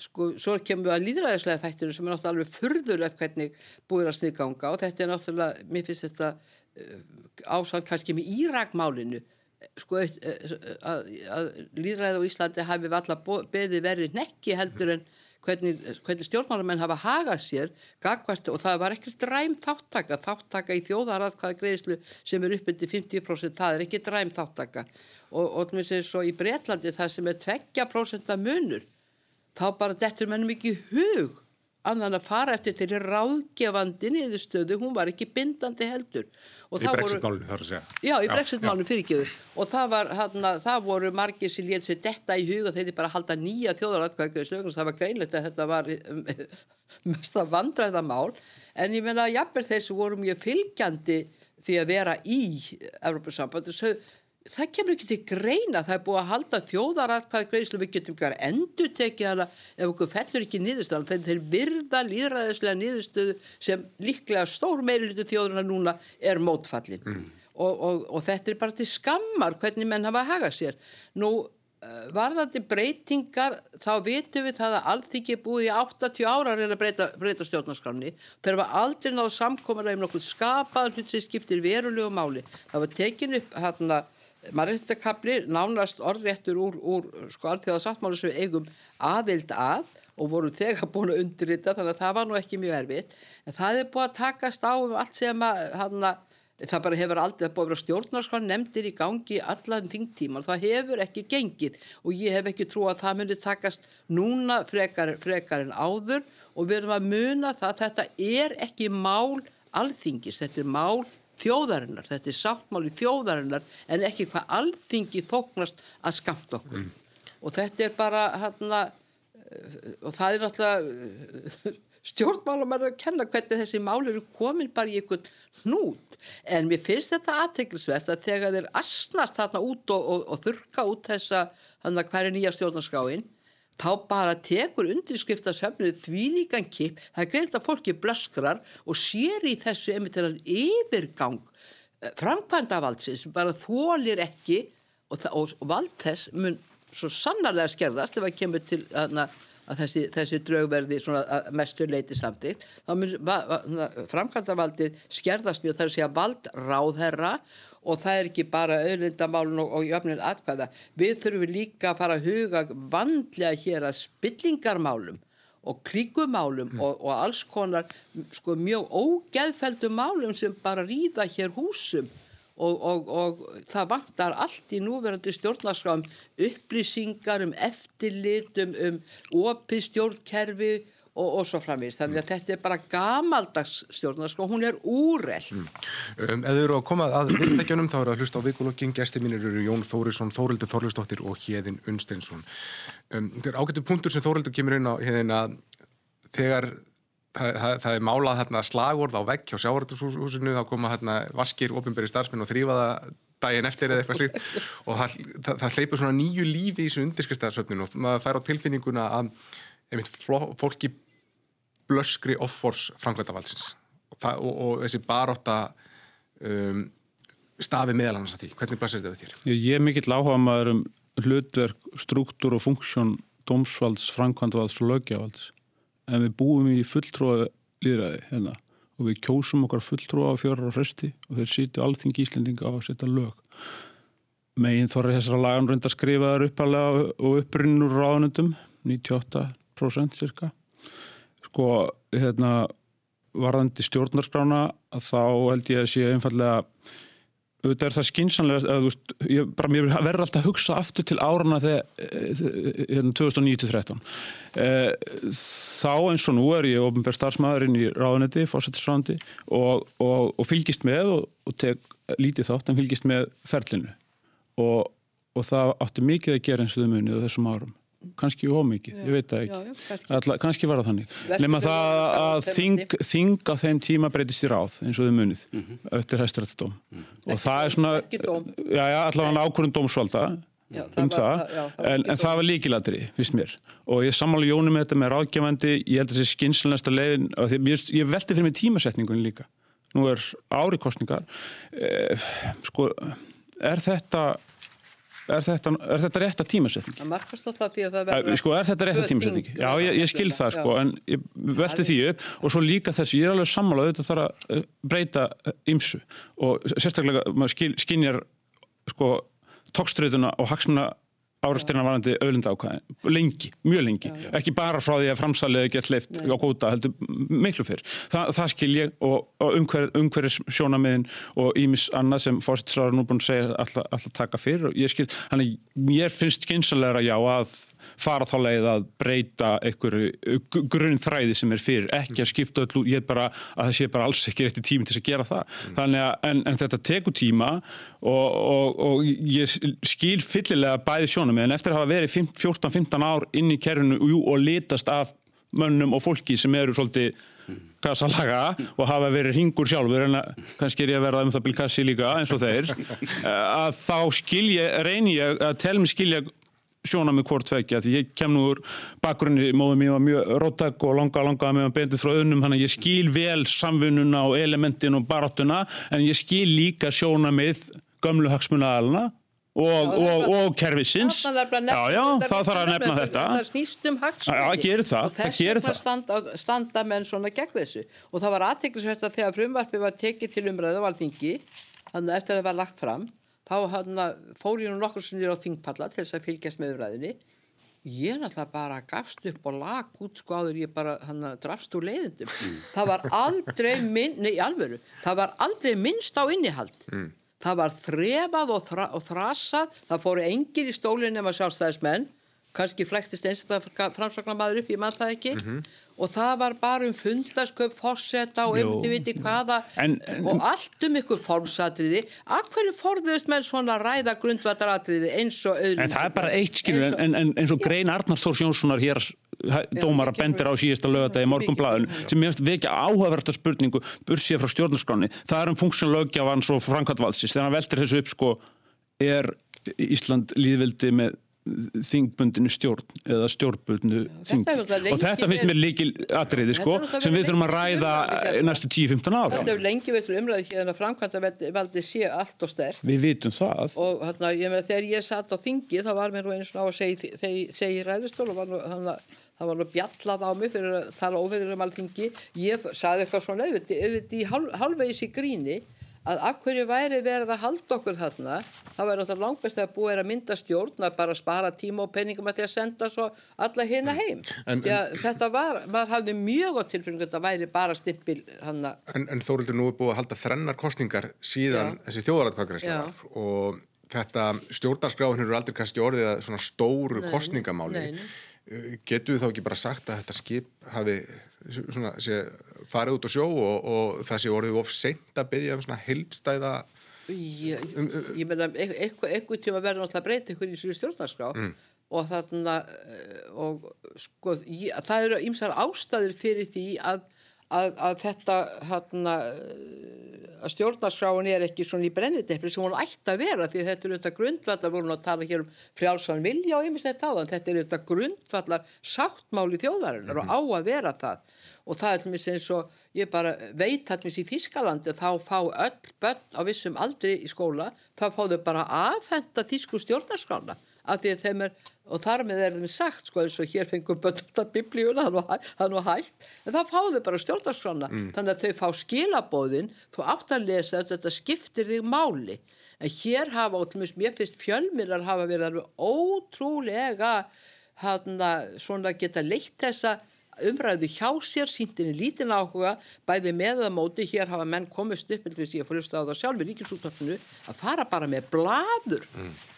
sko, svo kemur við að líðræðislega þættinu sem er náttúrulega alveg furðulegt hvernig búið að sniðganga og þetta er náttúrulega, mér finnst þetta ásand kannski með Írakmálinu sko að, að líðræði á Íslandi hafi alltaf beði verið nekki heldur en hvernig, hvernig stjórnmálamenn hafa hagað sér gagvart, og það var ekki dræm þáttaka þáttaka í þjóðaraðkvæða greiðslu sem er til 50% það er ekki dræm þáttaka og, og svo í Breitlandi það sem er 2% munur þá bara dettur mennum ekki hug annan að fara eftir til ráðgefandi niðurstöðu, hún var ekki bindandi heldur. Í brexit-málunum þarf að segja. Já, í brexit-málunum fyrirgjöður og það, var, hana, það voru margir sem létt sér detta í huga þegar þið bara halda nýja þjóðaratkvæðið það var greinlegt að þetta var mest að vandræða mál. En ég menna að jafnveg þessu voru mjög fylgjandi því að vera í Európa-samband það kemur ekki til greina það er búið að halda þjóðaratkvæði greiðslu við getum ekki að endur tekið hana. Ef okkur fellur ekki nýðustöðan þegar þeir virða líðræðislega nýðustöðu sem líklega stór meirilutu þjóðurna núna er mótfallin. Mm. og, og, og þetta er bara til skammar hvernig menn hafa hagað sér. Nú eh, varðandi breytingar þá vitum við það að allþyggi er búið í 80 ára að reyna að breyta, breyta stjórnarskráni þeir var aldrei náðu samkomar um nokkuð skapað hlut sem skiptir verulegu máli. Það var tekin upp hérna mannréttakabli nánast orðréttur úr, úr sko alþjóðasáttmálu sem við eigum aðild að og vorum þegar búin að undirrita þannig að það var nú ekki mjög erfitt. En það er búin að takast á um allt sem að hana, það bara hefur aldrei búin að vera stjórnarskan nefndir í gangi allan þingtíman, það hefur ekki gengið og ég hef ekki trú að það myndi takast núna frekar, frekar en áður. Og við erum að muna það að þetta er ekki mál alþingis, þetta er mál þjóðarinnar, þetta er sáttmáli þjóðarinnar en ekki hvað alþingi þóknast að skamt okkur. Mm. og þetta er bara hérna og það er náttúrulega stjórnmálum að kenna hvernig þessi mál eru komin bara í einhvern hnút. En mér finnst þetta aðteglisvert að þegar þeir asnast þarna út og, og, og þurka út þessa hann að hverju nýja stjórnarskráin þá bara tekur undirskrifta söfnið því líkan kip, það er greilt að fólki blöskrar og sér í þessu einmitt þennan yfirgang eh, framkvæmdavaldsins bara þólir ekki og, og, vald þess mun svo sannarlega skerðast ef það kemur til hana, að þessi, þessi draugverði mestur leiti samtíkt þá mun framkvæmdavaldið skerðast mjög þar að segja vald ráðherra og það er ekki bara auðvindamálun og, og jöfnir atkvæða við þurfum líka að fara að huga vandlega hér að spillingarmálum og kríkumálum mm. og, og alls konar sko, mjög ógeðfeldum málum sem bara rýða hér húsum og, og, og það vantar allt í núverandi stjórnarskráum upplýsingar um eftirlitum um opið stjórnkerfi og, og svo framvist. Þannig að þetta er bara gamaldags stjórnarskrá, hún er úrell. Mm. Um, Eða eru að koma að viðtækjunum þá eru að hlusta á vikulokkin, gæsti mínir eru Jón Þórisson, Þórildur Þorlustóttir og Hjeðin Unsteinsson. Um, þetta er ágættu punktur sem Þórildur kemur inn á að þegar það, það, það er málað hérna, slagvorð á vegg hjá sjávartushúsinu þá koma hérna, vaskir, ofinberi starfsmenn og þrýfa það daginn eftir eða eitthvað slíkt og það, það, hleypur svona nýju lífi í þessu undirskristaðsöfninu og maður fær á tilfinninguna að einmitt, fólki blöskri offors framkvæmdavalsins og, og, og þessi baróta um, stafi meðal hans að því. Hvernig blæsir þetta við þér? Ég er mikill áhuga maður um hlutverk, struktúr og funksjón dómsvalds, framkvæmdavalds og lögjavalds en við búum í fulltróða líðræði hérna og við kjósum okkar fulltróða á fjórar á fresti og þeir sýtu allþingi íslendinga á að setja lög meginn þorri þessara lagan reynda að skrifa þar uppalega og upprinnur ráðnundum 98% cirka. Sko hérna varðandi stjórnarskrána þá held ég að sé einfallega auðvitað er það skinsanlega að, veist, ég, bara, mér verður alltaf að hugsa aftur til árana þegar 2009-13 eh, þá eins og nú er ég ofinbær starfsmæðurinn í ráðanetti fósættisráðandi og, og, og fylgist með og, og tek lítið þátt en fylgist með ferlinu. Og það átti mikið að gera eins og þau munið á þessum árum kannski ómikið, ég veit það ekki. já, já, kannski. Alla, kannski var það þannig. Nema það að þing, þing á þeim tíma breytist í ráð eins og þau munið mm -hmm. eftir hæstirættadóm mm -hmm. og það er svona já, allavega ákvörðum dómsvalda Já, það um var, það, já, það en, en það var líkilatri fyrst mér. Og ég sammála Jóni með þetta með ráðgjafandi ég held að það sé skynslanasta leiðin ég, ég veldi fyrir mig tímasetningunni líka. Nú er árikostningar eh, sko er þetta er þetta, er þetta rétt að tímasetning? Það markast alltaf því að það verður... Sko, er þetta rétt að tímasetning? Já, ég, ég skil það, sko, en ég velti því upp og svo líka þessu, ég er alveg sammála auðvitað þarf að eh, breyta ymsu eh, og sérstaklega, maður skil, skinjar, sko, tókströðuna og hagsmuna árastirna varandi auðlinda ákvæðin, lengi, mjög lengi, já, já. ekki bara frá því að framsaliði gett leift á góta, heldur miklu fyrr. Þa, það skil ég og, og umhver, umhverjus sjónamiðin og ímis annað sem fórsettisraður nú búin að segja alltaf, taka fyrr og ég skil, hann er, ég finnst skynsalega já að fara þá leið að breyta einhverju grunnþræði sem er fyrir, ekki að skipta öllu, ég er bara að það sé bara alls ekki eftir tími til að gera það. Mm. Þannig að, en, en þetta tekur tíma og, og, og ég skil fyllilega bæði sjónum, en eftir að hafa verið 14-15 ár inn í kerfinu og litast af mönnum og fólki sem eru svolítið kassalaga og hafa verið ringur sjálfur en kannski er ég að verða um það bilkassi líka eins og þeir að þá skilja, reynir ég að telmi skilja sjóna með hvort tvekja því ég kem nú úr bakgrunni móðum ég var mjög róttak og langa langa með að bendið frá öðnum þannig að ég skil vel samfununa og elementin og baráttuna en ég skil líka sjóna með gömlu hagsmunnaðalina og, og, og kervisins já, já, það þarf að nefna þetta. það snýst um hagsmunni og þess vegna standa, standa menn svona gegn þessu. Og það var aðteklisvægt að þegar frumvarfi var tekið til umræðu á alþingi þannig að eftir að það var lagt fram þá hana, fór ég nú nokkur er á þingpalla til þess að fylgjast með umræðinni ég náttúrulega bara gafst upp og lag út sko áður ég bara hana, drafst úr leiðindum mm. það var aldrei minn, nei alvöru það var aldrei minnst á innihald mm. það var þrefað og, þra, og þrasað það fóru engir í stólinn nema sjálfstæðismenn kannski flæktist einstaklega framsakna maður upp, ég mann það ekki mm -hmm. Og það var bara um fundasköp fórseta og um þið viti hvaða En- en- og allt um ykkur formsatriði. Að hverju forðust menn svona ræða grundvallaratriði eins og auðvitað En það er bara eitt skilur, en, en, eins og grein Arnars Þórs Jónssonar hér dómara mikið bendir á síðasta lögadagi morgunblæðun sem mér finnst vekja áhugaverta spurningu bursið frá stjórnarskráni. Það er um funksjón lögjafans og framkvæmdvaldsins. Þegar hann veltir þessu upp sko er Ísland líðvildi með þingbundinu stjórn eða stjórnbundinu þing. er og þetta finnst mér líkil atriði sko er sem við þurfum að ræða næstu 10-15 ára Þetta hefur lengi veitur umræði hérna að framkvæmda valdi sé allt og stert við vitum það. Og hérna, ég meina þegar ég satt á þingi þá var mér nú eins og á að segja segi ræðustól og var nú, hana, það var nú bjallað á mig fyrir að tala óveður um alþingi. Ég saði eitthvað svona í hálf, hálfvegis í gríni að af hverju væri verið að halda okkur þarna það væri náttúrulega langbest að búið er að mynda stjórn að bara spara tíma og peningum að því að senda svo alla hérna heim En- Já, þetta var, maður hafði mjög á tilfengu þetta væri bara stimpil hann En, en Þórildur nú er búið að halda þrennar kostningar síðan Já. þessi þjóðaratkvæðgræsla var og þetta stjórnarskráin eru aldrei kannski orðið að svona stóru Nei, kostningamáli. nei, nei. Uh, Getur við þá ekki bara sagt að þetta skip hafi svona, sé, farið út á sjó og, og það sé orðið of seint að byggja um svona heildstæða Ég, ég meina, eitthvað tíma verður náttúrulega að breyta ykkur í þessu stjórnarskrá Mm. og þarna eh, og sko, það eru ýmsar ástæður fyrir því að, að, að þetta eh, að stjórnarskráin er ekki svona í brennidepli sem hún ætti að vera því þetta er auðvitað grundvallar, vorum að tala hér um frjálsan vilja og ýmislegt áðan, þetta er auðvitað grundvallar sáttmáli þjóðarinnar og á að vera það. Og það er mér eins og ég bara veit til mér í Þískalandi þá fá öll börn á vissum aldri í skóla þá fá þau bara afhenda þísku stjórnarskrána af því að þeim er og þar með er þeim sagt sko eins og hér fengum þetta biblíuna, er nú hægt en þá fá þau bara stjórnarskrána. Þannig að þau fá skilabóðin þú átt að lesa að þetta skiptir þig máli. En hér hafa, og til mér mér finnst fjölmiðlar hafa verið alveg ótrúlega hana, svona geta leitt þessa umræðu hjá sér, síntinni lítinn áhuga, bæði með að móti, hér hafa menn komist upp, og ég fór hlusta á það sjálf í ríkisúttarpinu, að fara bara með blaður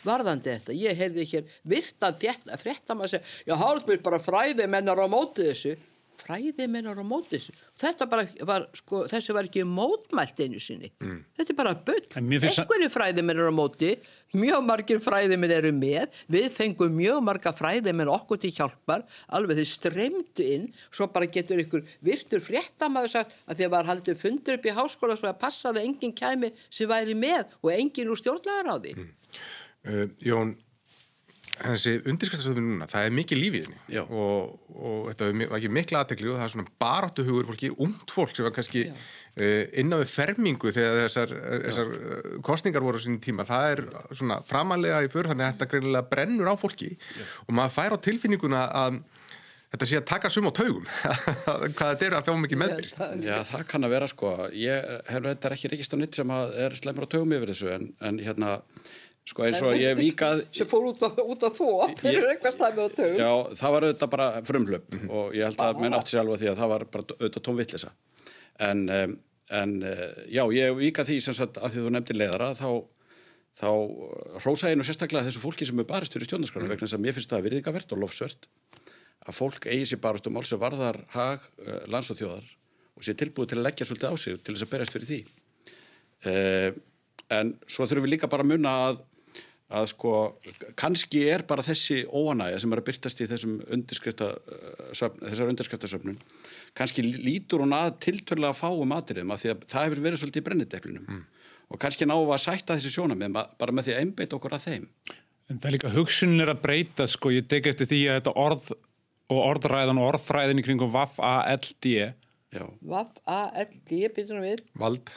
varðandi þetta. Ég heyrði hér virtan frétta maður að segja, já, hálfur bara fræði mennar á móti þessu. Fræði mennar á móti þessu. Þetta bara var, sko, þessu var ekki mótmælt einu sinni. Þetta er bara bull. Einhverju fræðimenn eru á móti, mjög margir fræðimenn eru með, við fengum mjög marga fræðimenn okkur til hjálpar, alveg þeir streymdu inn, svo bara getur ykkur virtur fréttamaður sagt að því að var haldið fundur upp í háskóla svo að passa að enginn kæmi sem væri með og enginn úr stjórnlagar á því. Uh, Jón, þessi undirskastastöðum núna, það er mikið lífið henni. Já. og, og þetta var ekki mikla aðtekli og það er svona baráttuhugur fólki, ungt fólk sem var kannski Já. uh, inn á við fermingu þegar þessar, þessar uh, kostningar voru á sinni tíma, það er svona framalega í för þannig að þetta greinilega brennur á fólki. Og maður fær á tilfinninguna að þetta sé að taka sum á taugum. Hvað þetta er að fjá mikið meðbyr Já, það kann að vera sko. Ég hef þetta ekki reykist á nýtt sem að er slemur á tögum yfir þessu en, en hérna, sko eins og ég vikað... sem fór út á, út á þó fyrir eitthvað slæmi á tögum. Já, það var auðvitað bara frumhlöp og ég held að menn átti sér alveg því að það var bara auðvitað tónvillisa. En, um, en uh, já, ég vikað því sem sagt að því þú nefndir leiðara þá, þá hrósa ég nú sérstaklega þessu fólki sem er barist fyrir stjórnarskranu vegna þess að mér finnst það virðingavert og lofsvert að fólk eigi sér barist um alls sem varðar hag lands og þjóðar og sé tilbúið til að leggja svolítið á sig til þess að berjast fyrir því. En svo þurfum við líka bara að munna að að sko, kannski er bara þessi óanægja sem er að byrtast í þessum undirskrifta, söfn, þessar undirskriftasöfnun kannski lítur hún að tilturlega fáum atriðum af því að það hefur verið svolítið í brennideplinum. Mm. og kannski náum við að sætta þessi sjónamið bara með því að einbeita okkur að þeim. En það er líka hugsunin er að breyta sko, ég tek eftir því að þetta orð og orðræðan og orðfræðin í kringum VAF-A-L-D Já, Vaff-A-L-D, býtum við. vald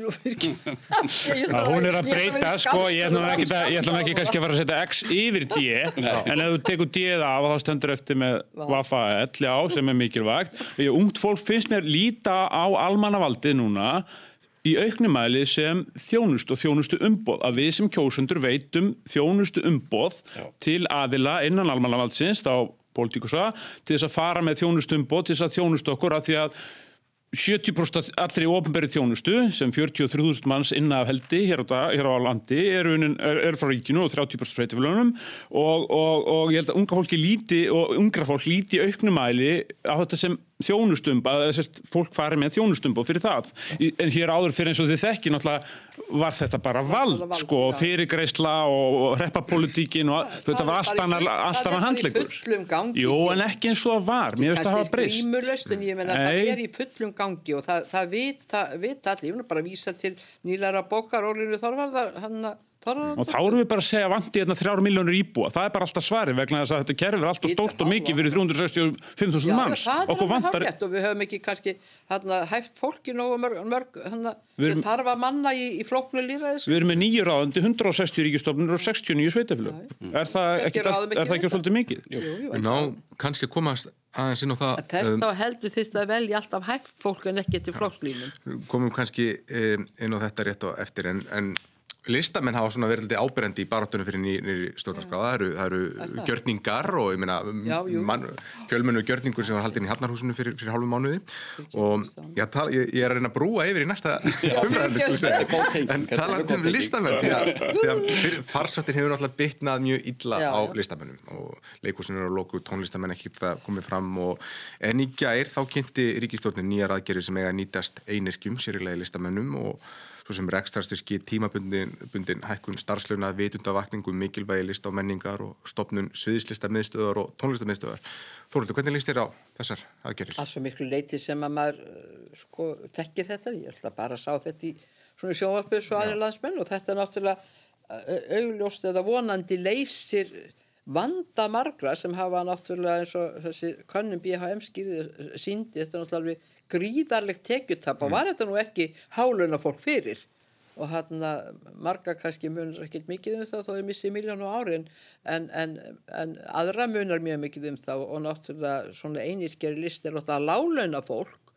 Að hún er að breyta sko, ég ætla ekki, að- ég ætla nú ekki kannski að fara að setja X yfir D en ef þú tekur D-ið af þá stendur eftir með VAF-A-L, já, sem er mikilvægt. Því að ungt fólk finnst mér líta á almannavaldið núna í auknumæli sem þjónustu og þjónustu umboð, að við sem kjósundur veitum þjónustu umboð Já. til aðila innan almannavaldsins þá pólitíkusa, til þess að fara með þjónustu umboð, til þess að þjónustu okkur að því að 70% allri ofnbæri þjónustu sem 43.000 manns innan af heldi hér hér á landi er, er, er frá ríkinu og 30% sveitifélunum og, og, og ég held að unga fólki líti og ungra fólk líti auknumæli á þetta sem þjónustumb að sérst, fólk fari með þjónustumb og fyrir það. En hér áður fyrir eins og þið þekki náttúrulega var þetta bara vald, vald, sko, já. fyrirgreisla og, reppapolitíkin og Það þetta var bara allt í annar full- allt það annar bara í handleikur. Jú, en ekki eins og það var. Mér veist að hafa breyst. Það er í fullum gangi og það, það vita, vita allir, ég vil bara vísa til nýlæra bókar Ólinu Þorvarðar hann að Og þá erum við bara að segja vandi hérna þrjár miljónur íbúa. Það er bara alltaf svari vegna þess að þetta kerfi er alltaf stórt og mikið fyrir 365.000 manns. Okkur hárrétt og við höfum ekki kannski hana, hæft fólki nógu mörg, mörg erum- sem þarf að manna í, í flóknu líraðis við erum með nýju ráðandi, 160 ríkistofnur og 69 sveitaflög. Er það ekki, er svolítið mikið? jú, jú, Við ná kannski að komast aðeins inn á það Þess um, þá heldur þýrt að velja alltaf hæft fólk en ekki til flokkslínum. komum kannski um, inn á þetta rétt og eftir en, en listamenn hafa svona verið litið áberandi í barátunum fyrir nýri stjórnarskrá. Það eru, það eru það? gjörningar og ég meina fjölmennu gjörningur sem var haldinn í Hafnarhúsinu fyrir, fyrir hálfu mánuði. Og ég, tala, ég, ég er að reyna að brúa yfir í næsta. Góð tenging, en er góð um listamenn því að, farsóttin hefur náttúrulega bitnað mjög illa Já, á já. listamennum og leikúsinu eru loku tónlistamenn ekki það komið fram og en í gær þá kynnti ríkistjórnin nýjar aðgerið sem eiga að nýtast einirkjum sérilegi listamennum og svo sem rekstrarstyrki tímabundin bundin hækkun starfslöna, vitundavakningu, mikilvægi list á menningar og stopnun sviðislistamiðstöðar og tónlistamiðstöðar. Þóruldur, hvernig líst þér á þessar aðgerið? að svo miklu leiti sem að maður uh, sko tekkir þetta ég ætla bara að sá þetta í svona sjónvarpið svo aðri landsmenn og þetta er náttúrulega uh, augljóst eða vonandi leysir vanda margra sem hafa náttúrulega eins og þessi könnum BHM skýrði síndi þetta er náttúrulega alveg gríðarlegt tekjutap og var þetta nú ekki háluna fólk fyrir? Og hann marga kannski munar ekkert mikið um það þó þau missi miljón á ári en, en, en aðra munar mjög mikið um það og náttúrulega svona einirkjari list er náttúrulega lálauna fólk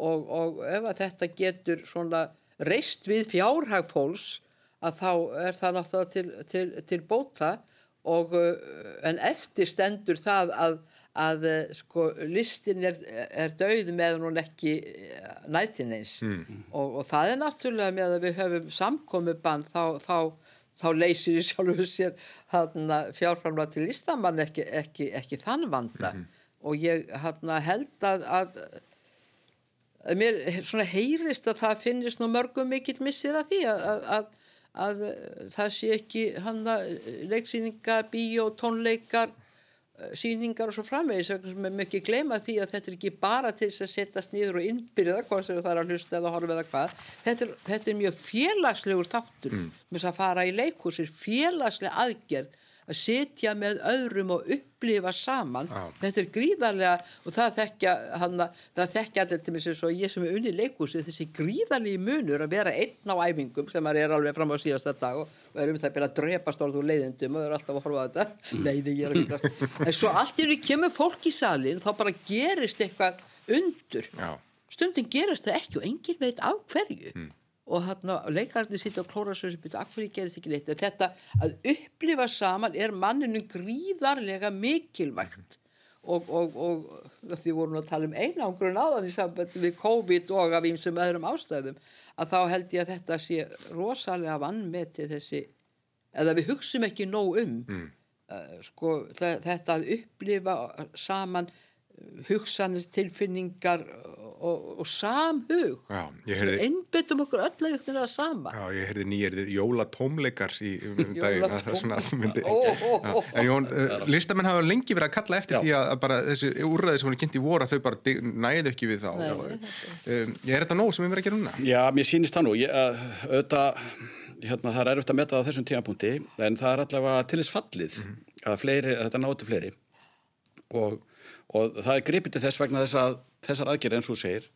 og, og ef að þetta getur svona reist við fjárhag fólks að þá er það náttúrulega til, til, til bóta og en eftir stendur það að, að uh, sko listin er, er döið með hún ekki nætin eins. Og, og það er náttúrulega með að við höfum samkomuband þá, þá, þá leysir í sjálfu sér fjárframlega til listamann ekki, ekki, ekki þann vanda. Og ég hana, held að, að mér svona heyrist að það finnist nú mörgum mikill missir að því að, að, að, að það sé ekki hana leiksýningar, bíó, tónleikar síningar og svo framvegis er mikið gleyma því að þetta er ekki bara til þess að setjast niður og innbyrða hvort sem það er að hlusta eða horfa eða hvað þetta er, þetta er mjög félagslegur þáttur mm. með þess að fara í leikúsir félagslega aðgerð að sitja með öðrum og upplifa saman. Já. þetta er gríðarlega og það þekkja hana, það þekkja allir til mig sem svo ég sem er unni leikúsi þessi gríðarlega munur að vera einn á æfingum sem maður er alveg fram á síðasta dag og, og er um það að byrja að drepast orð úr leiðindum og er alltaf að horfa á þetta. Nei, nei, ég er að hluta en svo allt í henni kemur fólk í salin þá bara gerist eitthvað undur. Já. stundin gerist það ekki og engin veit af hverju og leikarnir sitja og klóra svo sem byrja af hverju gerist ekki neitt? Þetta að upplifa saman er manninu gríðarlega mikilvægt. Og, og, og því vorum við að tala um einangrun áðan í sambandi við COVID og af ímsum öðrum ástæðum að þá held ég að þetta sé rosalega vannmetið þessi eða við hugsum ekki nóg um. Mm. sko þe- þetta að upplifa saman uh, hugsanir, tilfinningar og, og samhug Já, ég heyrði- einbyttum okkur öll að ykkur að sama Já, ég heyrði nýjerðið jólatómleikar í um daginn að það svona myndi ó, ó. Já, En Jón, uh, listamenn hafa lengi verið að kalla eftir Já. því að bara þessi úrræði sem voru kynnt í voru að þau bara næðu ekki við þá Nei, um, Ég er þetta nóg sem við verðum að gera núna Já, mér sýnist það nú. Ég, að, auðvitað, hérna, það er erfitt að meta það á þessum tímapunkti, en það er allavega til þess fallið að, fleiri, að þetta náðu til fleiri. Og, og það er gripið til þess vegna þess að þessar aðgerði eins og þú segir.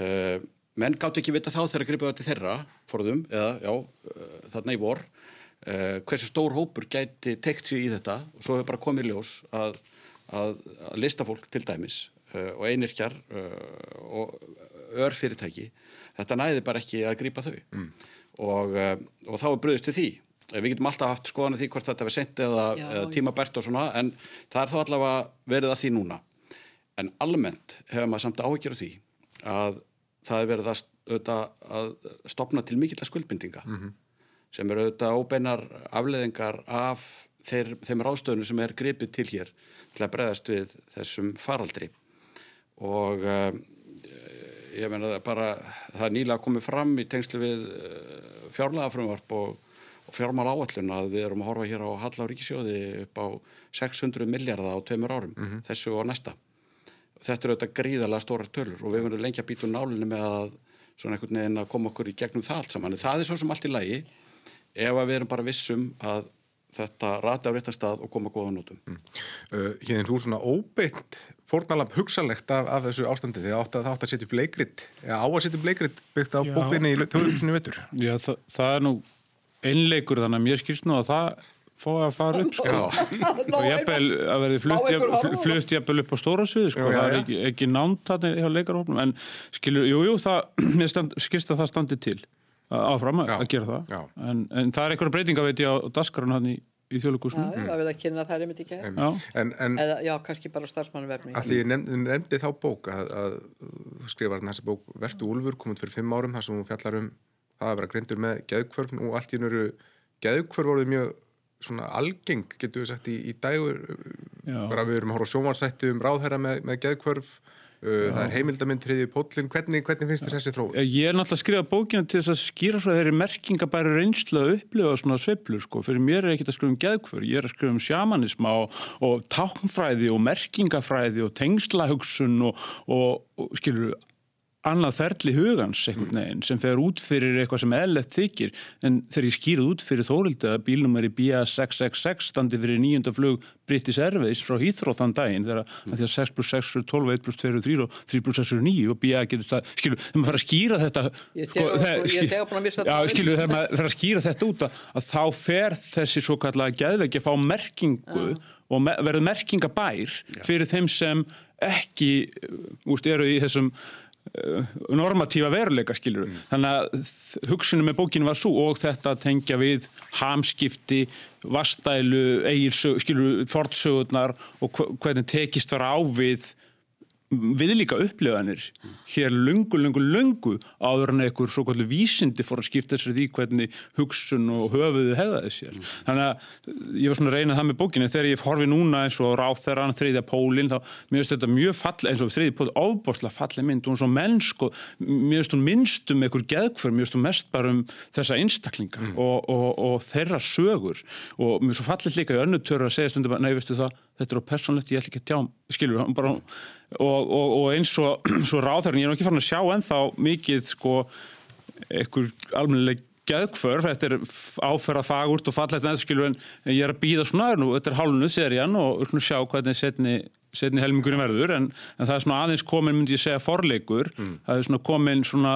Uh, menn gátt ekki vita þá þegar gripið var til þeirra, forðum, eða já, uh, þarna í vor, uh, hversu stór hópur gæti tekt sig í þetta og svo hefur bara komið í ljós að, að, að listafólk til dæmis uh, og einirkjar uh, og örfyrirtæki þetta næði bara ekki að grípa þau mm. og, uh, og þá er bröðist við því við getum alltaf haft skoðan því hvort þetta verið sent eða, Já, eða já. tímabært og svona en það er þá allavega verið að því núna en almennt hefur maður samt áhyggjur af því að það er verið að, að stopna til mikill skuldbindinga sem eru auðvitað óbeinar afleðingar af þeir, þeim ráðstöðunum sem er gripið til hér til að bregðast við þessum faraldri. Og um, ég meina bara það er nýlega komið fram í tengslu við uh, fjárlagafrumvarp og, og fjármál áallun að við erum að horfa hér á Halla á Ríkisjóði upp á 600 miljardar á tveimur árum, þessu og næsta þetta eru auðvitað gríðarlega stórar tölur og við verðum lengi að býta úr nálinni með að svona einhvern veginn að koma okkur í gegnum það allt saman. Það er svo sem allt í lagi ef að við erum bara vissum að þetta rata á réttan stað og koma góða nótum. Mm. Uh, hérna þú er svona óbeitt fórnalamp hugsalegt af, af þessu ástandi því átt að það átt að setja upp leikrit eða á að setja upp leikrit byggt á Já. bóklinni í þjóðljómsunni vettur. Já, það, það er nú einleikur þannig að mér skilst nú að það fóði að fara upp sko. og jafnvel að verði flutt, flutt jafnvel upp á stóra sviði sko. Það er ekki, ekki námt þarna hjá leikarhófnum en skilur, jú, jú, það skilst að það standi til að- áfram að að gera það. En, en það er einhverja breytinga veit ég á daskarun hann í, í Já, þjóðleikúsinu það vil að kynna það er einmitt. Ekki Já. En, en Eða, já, kannski bara starfsmannvefni að því ég nefndi, nefndi þá bók að, að hérna þessi bók Vertu Úlfur kom út fyrir fimm árum þar sem hún fjallar um það að vera grindur með geðkvörf og allt í hennu eru geðkvörf voruð mjög svona algeng getur við sagt í, í dægur Já. bara við erum að horfa á sjónvarsætti um ráðherra með, með geðkvörf uh, það er heimildamind triði pótlinn, hvernig, hvernig finnst þér þessi þróun? Ég er náttúrulega að skrifa bókina til þess að skýra frá þeirri merkingabæri reynslu að upplifa svona sveiflur sko. Fyrir mér er ekkert að skrifa um geðkvör, ég er að skrifa um sjamanisma og, og táknfræði og merkingafræði og tengslahugsun og, og, og skilur annað ferli hugans einhvern veginn sem fer út fyrir eitthvað sem eðlert þykir. En þegar ég skýrði út fyrir þórildi að bílnum í BA666 standi fyrir nýjönda flug British Airways frá Heathrow þann daginn þegar því að 6 plus 6 er 12, 1 plus 2 er 3 og 3 plus 6 er 9 og BA getur stað, skilur, þegar maður fara að skýra þetta sko, er þegar missa Já, skilur, þegar maður fer að skýra þetta út að, að þá fer þessi svo kallega geðveiki að fá merkingu og me verður merkingabær fyrir þeim sem ekki uh, úst, eru í þessum normatífa veruleika skilur þannig að hugsunum með bókinu var svo og þetta tengja við hamskipti, vastælu eigilsög, skilur, fortsögurnar og hvernig tekist var á við viðlíka upplifanir hér lungu, lungu, lungu áður en einhver svo kallu vísindi fór að skipta sér því hvernig hugsun og höfuðu hefðaði sér. Þannig að ég var svona að reyna það með bókinu þegar ég horfi núna eins og ráð þeirra hann þriðja pólinn þá mér finnst þetta mjög falleg eins og þriðja pólinn ábúrslega falleg mynd og hún svo mennsk og mér finnst hún minnst um einhver geðkvör, mér finnst hún mest bara um þessa einstaklinga og, og, og þeirra sögur og mér finnst svo falleg líka í önnu törur að segja stundum að nei veistu það, þetta er á persónlegt, ég ætla ekki að tjá skilur, bara og, og, og eins og svo ráðherrin, ég er ekki farin að sjá ennþá mikið sko einhver almennileg geðkvörf, þetta er áferða fagurt og fallegt en skilur en ég er að býða svona, nú, þetta er hálfunu serían og svona sjá hvernig setni, setni helmingurinn verður en, en það er svona aðeins komin, myndi ég segja, forleikur. Það er svona komin svona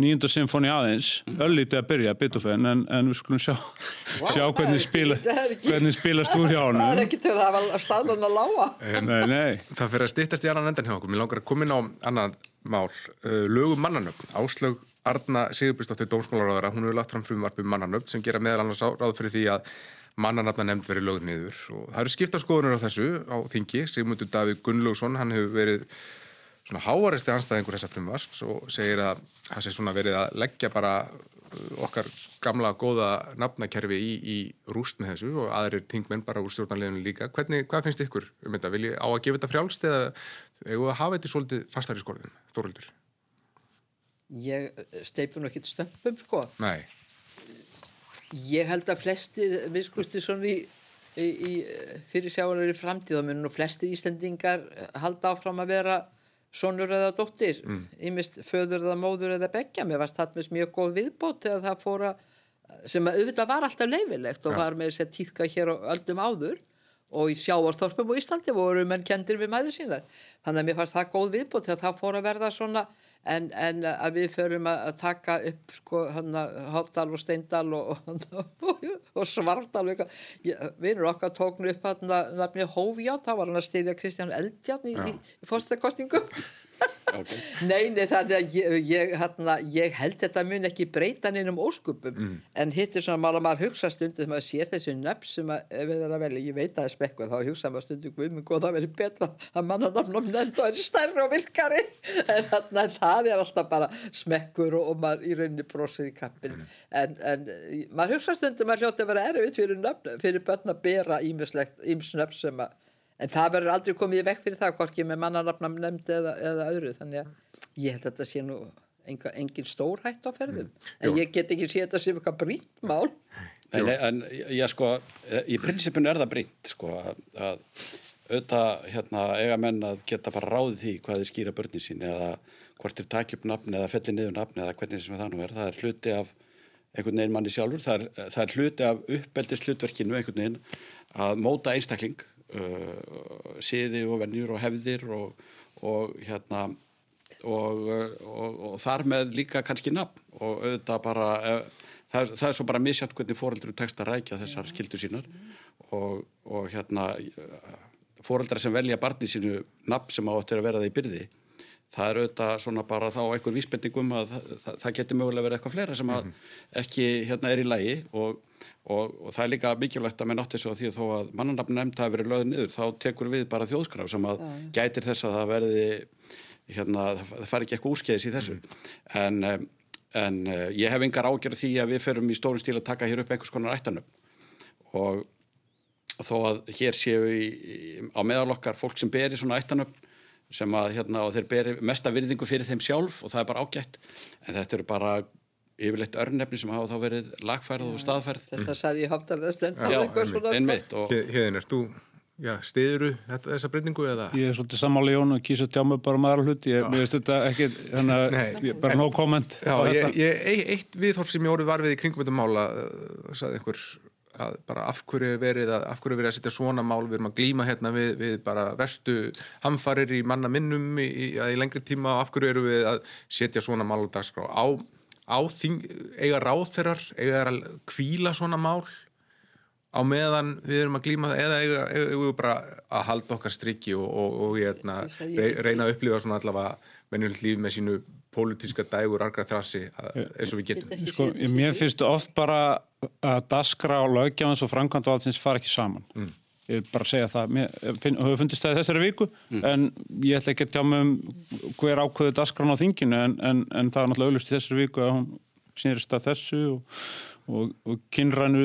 nýjunda symfóni aðeins, öllítið að byrja Beethoven, en, en við skulum sjá sjá hvernig spila það ekki- hvernig spilast úr hjá Það er hann ekki til að hafa staðlan að lága Nei, nei Það fyrir að styttast í annan endan hjá okkur. Mér langar að koma inn á annað mál. Uh, lögum mannanöfn. Áslög Arna Sigurbjörnsdóttir Dómsmálaráðara, hún hefur lagt fram frumvarp um mannanöfn sem gera meðal annars ráð fyrir því að mannanafna nefnd verið lögð niður. Og það eru skipta skoðunur á þessu á þingi. Sigmundur Davíð Gunnlaugsson, hann hefur verið svona hávaristi anstæðingur þessa frumvarps og segir að það sé svona verið að leggja bara uh, okkar gamla góða nafnakerfi í, í rúst með þessu og aðrir tingmenn bara úr stjórnarleginu líka. Hvernig, hvað finnst ykkur um þetta? Vil ég á að gefa þetta frjálst eða eigum við að hafa þetta svolítið fastar í skorðin, Þórildur? Ég steipi nú ekkert stömpum sko Nei. Ég held að flestir viskusti svona í, í, í fyrir sjáanlega framtíð þá munum nú flestir Íslendingar halda áfram að vera sonur eða dóttir ímist föður eða móður eða beggja. Mér varst það með mjög góð viðbót þegar það fóra sem að auðvitað var alltaf leifilegt og var með þess að tíðka hér á öldum áður og í sjávarþorpum á Íslandi voru menn kendir við mæður sínar. Þannig að mér fannst það góð viðbót þegar það fór að verða svona en, en að við förum að, að taka upp sko hann Háfdal og Steindal og, og, og og eitthvað. Ég- vinur okkar tóknu upp hann nafni Hófjátt, þá var hann að styðja Kristján Eldjátt í, í, í fórstakostingum Okay. Nei, nei, þannig að ég, ég, hérna, ég held þetta mun ekki breyta neinum óskupum en hitt er svona mál að maður hugsa stundum þegar maður sér þessu nöfn sem að, ef við erum að velja, ég veit að það er spekku þá hugsa maður stundum, guð minn góð, það verið betra að manna nafnum nefnd og er stærri og virkari. En þarna, það er alltaf bara smekkur og, og maður í rauninni brosir í kappin en, en maður hugsa stundum að hljóta að vera erfitt fyrir, nöfn, fyrir börn að bera ímsnöfn sem að en það verður aldrei komið í vekk fyrir það hvorki með mannarnafna nefnd eða, eða öðru. Þannig að ég held að þetta sé nú enga, engin stór hætt á ferðum. En ég get ekki sé þetta sem eitthvað brýnt mál. Nei, en ég sko, í prinsipinu er það brýnt sko að, að auðvitað hérna, eiga menn að geta bara ráðið því hvað þið skýra börnin sín eða hvort þið takja upp nafn eða fellir niður nafn eða hvernig sem það nú er. Það er hluti af einhvern veginn manni sjálfur, það er, það er hluti af uppeldist hlutverkinu einhvern veginn að móta einstakling, uh, siði og vennjur og hefðir og, og hérna og, og, og þar með líka kannski nafn og auðvitað bara uh, það, það er svo bara misjátt hvernig fóreldur tekst að rækja þessar skildur sínar og, og hérna fóreldrar sem velja barni sínu nafn sem áttur að vera það í byrði það er auðvitað svona bara þá einhver vísbendingum að það, það, getur mögulega verið eitthvað fleira sem að ekki hérna er í lægi og, og, og það er líka mikilvægt að menn átti svo því að þó að mannanabn nefnd hafi verið löðið niður þá tekur við bara þjóðskraf sem að gætir þess að það verði hérna, það fari ekki eitthvað úskeiðis í þessu. En, en ég hef engar ágjörð því að við ferum í stórum stíl að taka hér upp einhvers konar ættanum og þó að hér séu í, á meðalokkar fólk sem beri svona ættanöfn sem að hérna þeir beri mesta virðingu fyrir þeim sjálf og það er bara ágætt en þetta eru bara yfirleitt örnefni sem hafa þá verið lagfærið og staðfærið þess að sagði ég haftalega stendur Já, eitthvað svona einmitt og Hérðin, er þú, já, stiðuru þessa breytingu eða? Ég er svolítið sammála Jón og kýsa tjá mig bara um aðra hluti. Ég, veist þetta ekki, Nei. ég- bara no comment. Já, á ég, ég, eitt viðhorf sem ég orðið var við í kringum þetta mála, uh, sagði einhver að bara af hverju er verið að, af hverju verið að setja svona mál, við erum að glíma hérna við, við bara verstu hamfarir í manna minnum í, í, í lengri tíma og af hverju eru við að setja svona mál á dagskrá á, á þing, eiga ráþeirar, eiga að kvíla svona mál á meðan við erum að glíma það eða eiga, eiga, eiga við bara að halda okkar strikki og, og, og hérna, segi- rey, reyna að upplifa svona allavega venjulegt líf með sínu pólitíska dægur argra trassi að- eins og við getum. Sko, mér finnst oft bara að daskra og löggjafans og framkvæmdavaldsins fara ekki saman. Mm. Ég vil bara segja það. Mér finn, hefur fundist það í þessari viku, en ég ætla ekki að tjá mig um hver ákveðu daskran á þinginu, en, en, en það er náttúrulega auðlust í þessari viku að hún snýrist að þessu og, og, og kynrænu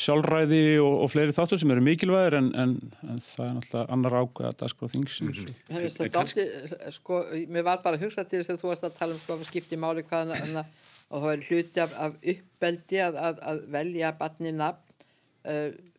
sjálfræði og, og fleiri þáttur sem eru mikilvægir, en, en, en það er náttúrulega annar ákveð að daskra á þingsins. Það er þetta aldrei, sko, mér var bara að hugsa til þess að þú varst að tala um sko skipti máli hvað hana, hana, og það er hluti af, af uppbeldi að, að, að velja barni nafn uh,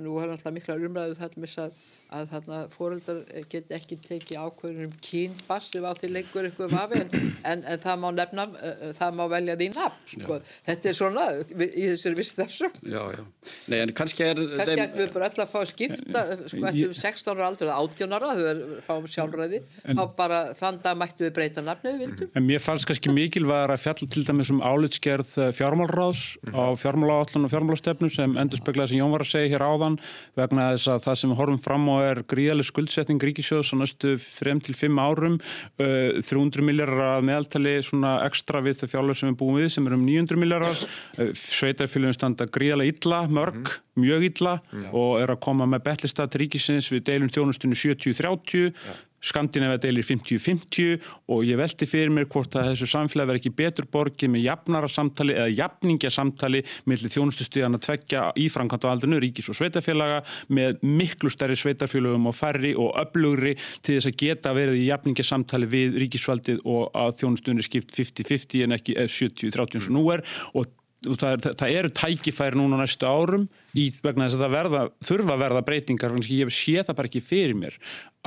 nú er náttúrulega mikla umræðu þetta með að, að þarna fóreldar geti ekki tekið ákvörðunum um kynbass ef á því lengur eitthvað vafi en, en, en það má nefna, uh, það má velja því nafn, sko, þetta er svona í þessari viss þessum já, já. Nei, en kannski er Kannski ættum við bara öll að fá að skipta, sko ættum við 16 ára aldur eða 18 ára, þau er, fáum sjálfræði, þá bara þann dag mættum við breyta nafni við vildum. En mér fannst kannski mikilvægur að fjalla til dæmis um álitsgerð fjármálráðs á fjármálaállun og fjármálastefnum sem endur speklaði sem Jón var að segja hér áðan vegna þess að það sem horfum fram á er gríðaleg skuldsetting ríkisjóðs á næstu 3-5 árum. Uh, 300 miljardar að meðaltali svona ekstra við þau fjárlög sem við búum við sem er um 900 miljardar uh, sveitarfélagum standa gríðalega illa, mörg mjög illa og er að koma með betlistað til ríkisins. Við deilum þjónustunni 70-30 Skandinavi deilir 50-50 og ég velti fyrir mér hvort að þessu samfélagi verði ekki betur borgið með jafnara samtali eða jafningja samtali millir þjónustustíðan að tveggja í framkvæmdavaldinu, ríkis og sveitafélaga með miklu stærri sveitafélagum og færri og öflugri til þess að geta verið í jafningja samtali við ríkisvaldið og að þjónustunni skipt 50-50 en ekki 70-30 eins og nú er. Og það, það eru tækifæri núna næstu árum í vegna þess að það verða, þurfa að verða breytingar að ég sé það bara ekki fyrir mér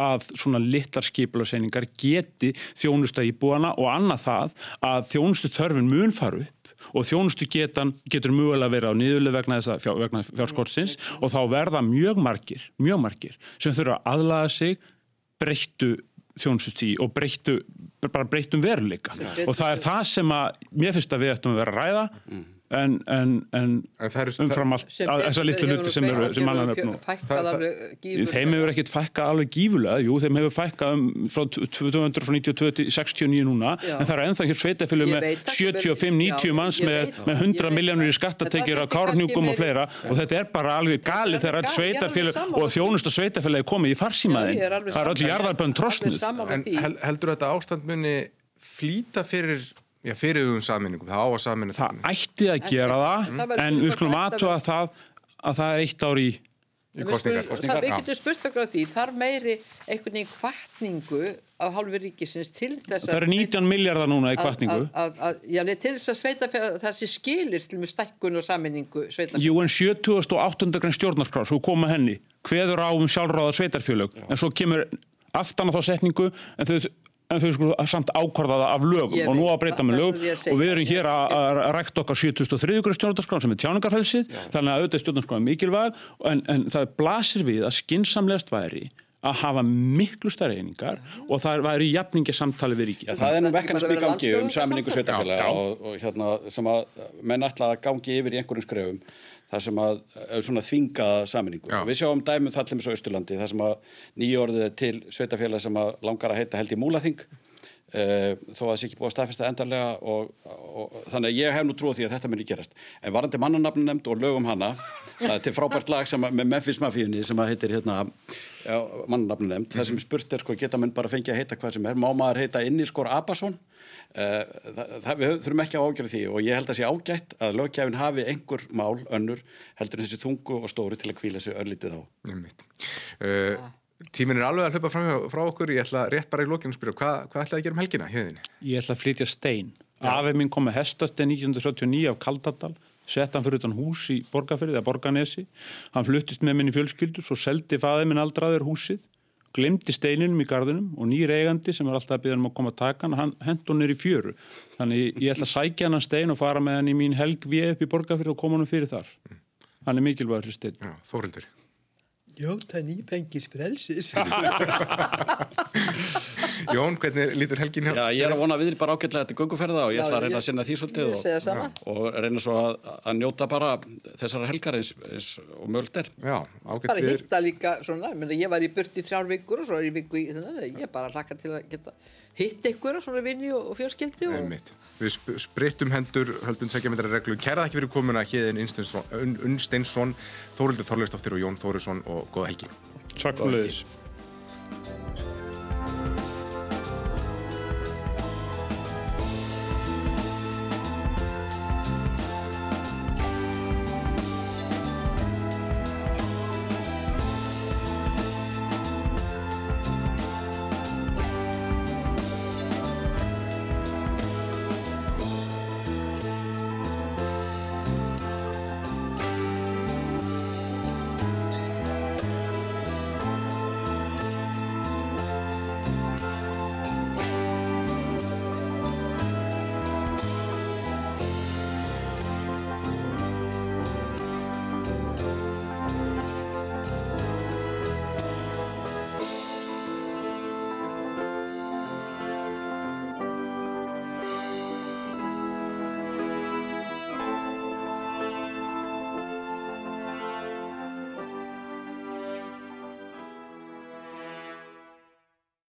að svona litlar skipularseiningar geti þjónusta íbúana og annað það að þjónustu þörfin mun fara upp og þjónustu getan getur mögulega verið á niðurlega vegna, þessa, fjár, vegna fjárskortsins og þá verða mjög margir, mjög margir sem þurfa að aðlaga sig breyttu þjónustustíði og breyttu, bara breyttum veruleika. Og það er það sem að mér finnst að við ættum að vera að ræða en, en, en, En umfram allt þessar litlu hluti sem eru sem annan gífurlega. Þeim hefur ekkert fækkað alveg gífulega, jú, þeim hefur fækkað um frá 292 til 69 núna, Já. en það eru ennþá hér sveitafjölu með veit það, 75-90 já, manns með, með ég 100 veit miljónur í skattatekjur á kárnjúkum og fleira og þetta er bara alveg galið þegar er alveg sveitafjölu og þjónust og sveitafjölu komið í farsímaðin. Er Það er sammála. jarðarbönn trosnuð. En heldur þetta ástand muni flýta fyrir, já, fyrir um saminningu, það á að saminu Það ætti að gera það það, verður en við skulum bætt að aðtúa það að það er eitt ár í Í skulum- Kosningar, það- Við getum spurt okkur á því, þar meiri einhvern veginn kvartningu af hálfu ríkisins til þess Það eru 19 miljardar núna í kvartningu. að, að, að, já, til þess að sveitafélag þessi skilir til með stækkun og sveitafélag Jú, en 78. grein stjórnarskrá, svo koma henni, hveður á um sjálfráða sveitarfjölög, en svo kemur aftan á þá setningu, en þau, en þau sko samt ákvarðaða af lögum Ég og nú að breyta með það lög það ég að segja. og við erum hér að, rækta okkar 73. grein stjórnarskrá sem er tjáningarfælsið, þannig að auðvitað stjórnarskrá er mikilvæg, en, en það blasir við að skinsamlegast væri að hafa miklu stærri einingar og það væri jafningi samtali við ríkið. Já, það er nú bara í gangi um saminningu já. og, og hérna sem að menn ætla að gangi yfir í einhverjum skrefum þar sem að er svona þvinga saminningu. Já. Við sjáum dæmum til þessu Austurlandi þar sem að nýjórðið til sveitafélag sem að langar að heita held í Múlaþing Uh, þó að það sé ekki búið að staðfesta endarlega og, og, og þannig að ég hef nú trúið því að þetta muni gerast. En varandi mannanafnu nefnd og lögum hana það er til frábært lag sem með Memphis Mafíunni sem að heitir hérna mannanafnu nefnd, það sem spurt er sko geta menn bara fengið að heita hvað sem er, má maður heita inni skor Abason? Uh, það, það, við þurfum ekki að ágjöra því og ég held að sé ágætt að löggjafin hafi einhver mál önnur heldur en þessi þungu og stóru til að kvíla sig örlítið á Tíminn er alveg að hlaupa frá, frá okkur, ég ætla rétt bara í lokinu að spyrja, hvað, hvað ætlaði að gera um helgina hérðinni? Ég ætla að flytja stein. Afið minn kom með hestastein 1979 af Kaldadal, sett hann fyrir utan hús í Borgarferði, eða Borgarnesi. Hann fluttist með minn í fjölskyldu, svo seldi faðið minn aldraður húsið, glemdi steininum í gardinum og nýr eigandi sem var alltaf að byggja hann um að koma að taka hann, hann hent hún nýr í fjöru. Þannig ég ætla að sækja hann að stein og fara með hann í mín helg við upp í Borgarferði og koma hann fyrir þar. Hann er mikilvægur þessi stein. Já, Þórildur. Jóta nýpengis frelsis Jón, hvernig lítur helgin hjá? Já, ég er að vona að við erum bara ágætlega þetta gönguferða og ég Já, ætla að reyna að sinna því svolítið það og, og reyna svo að, að njóta bara þessara helgar eins, eins og mögult er. Já, ágætt bara við hitta líka svona, ég, meina, ég var í burt í þrjár vikur og svo er ég viku í þannig, ég bara hlakka til að geta hitt ykkur og svona vinni og, og fjölskyldi og Einmitt. Við sp sprittum hendur, höldum segjametra reglu. Kæra þakki fyrir komuna Híðin Unnsteinsson, Þórildur Þorleifsdóttir og Jón Þórisson og góða helgi. Takk fyrir leiðis.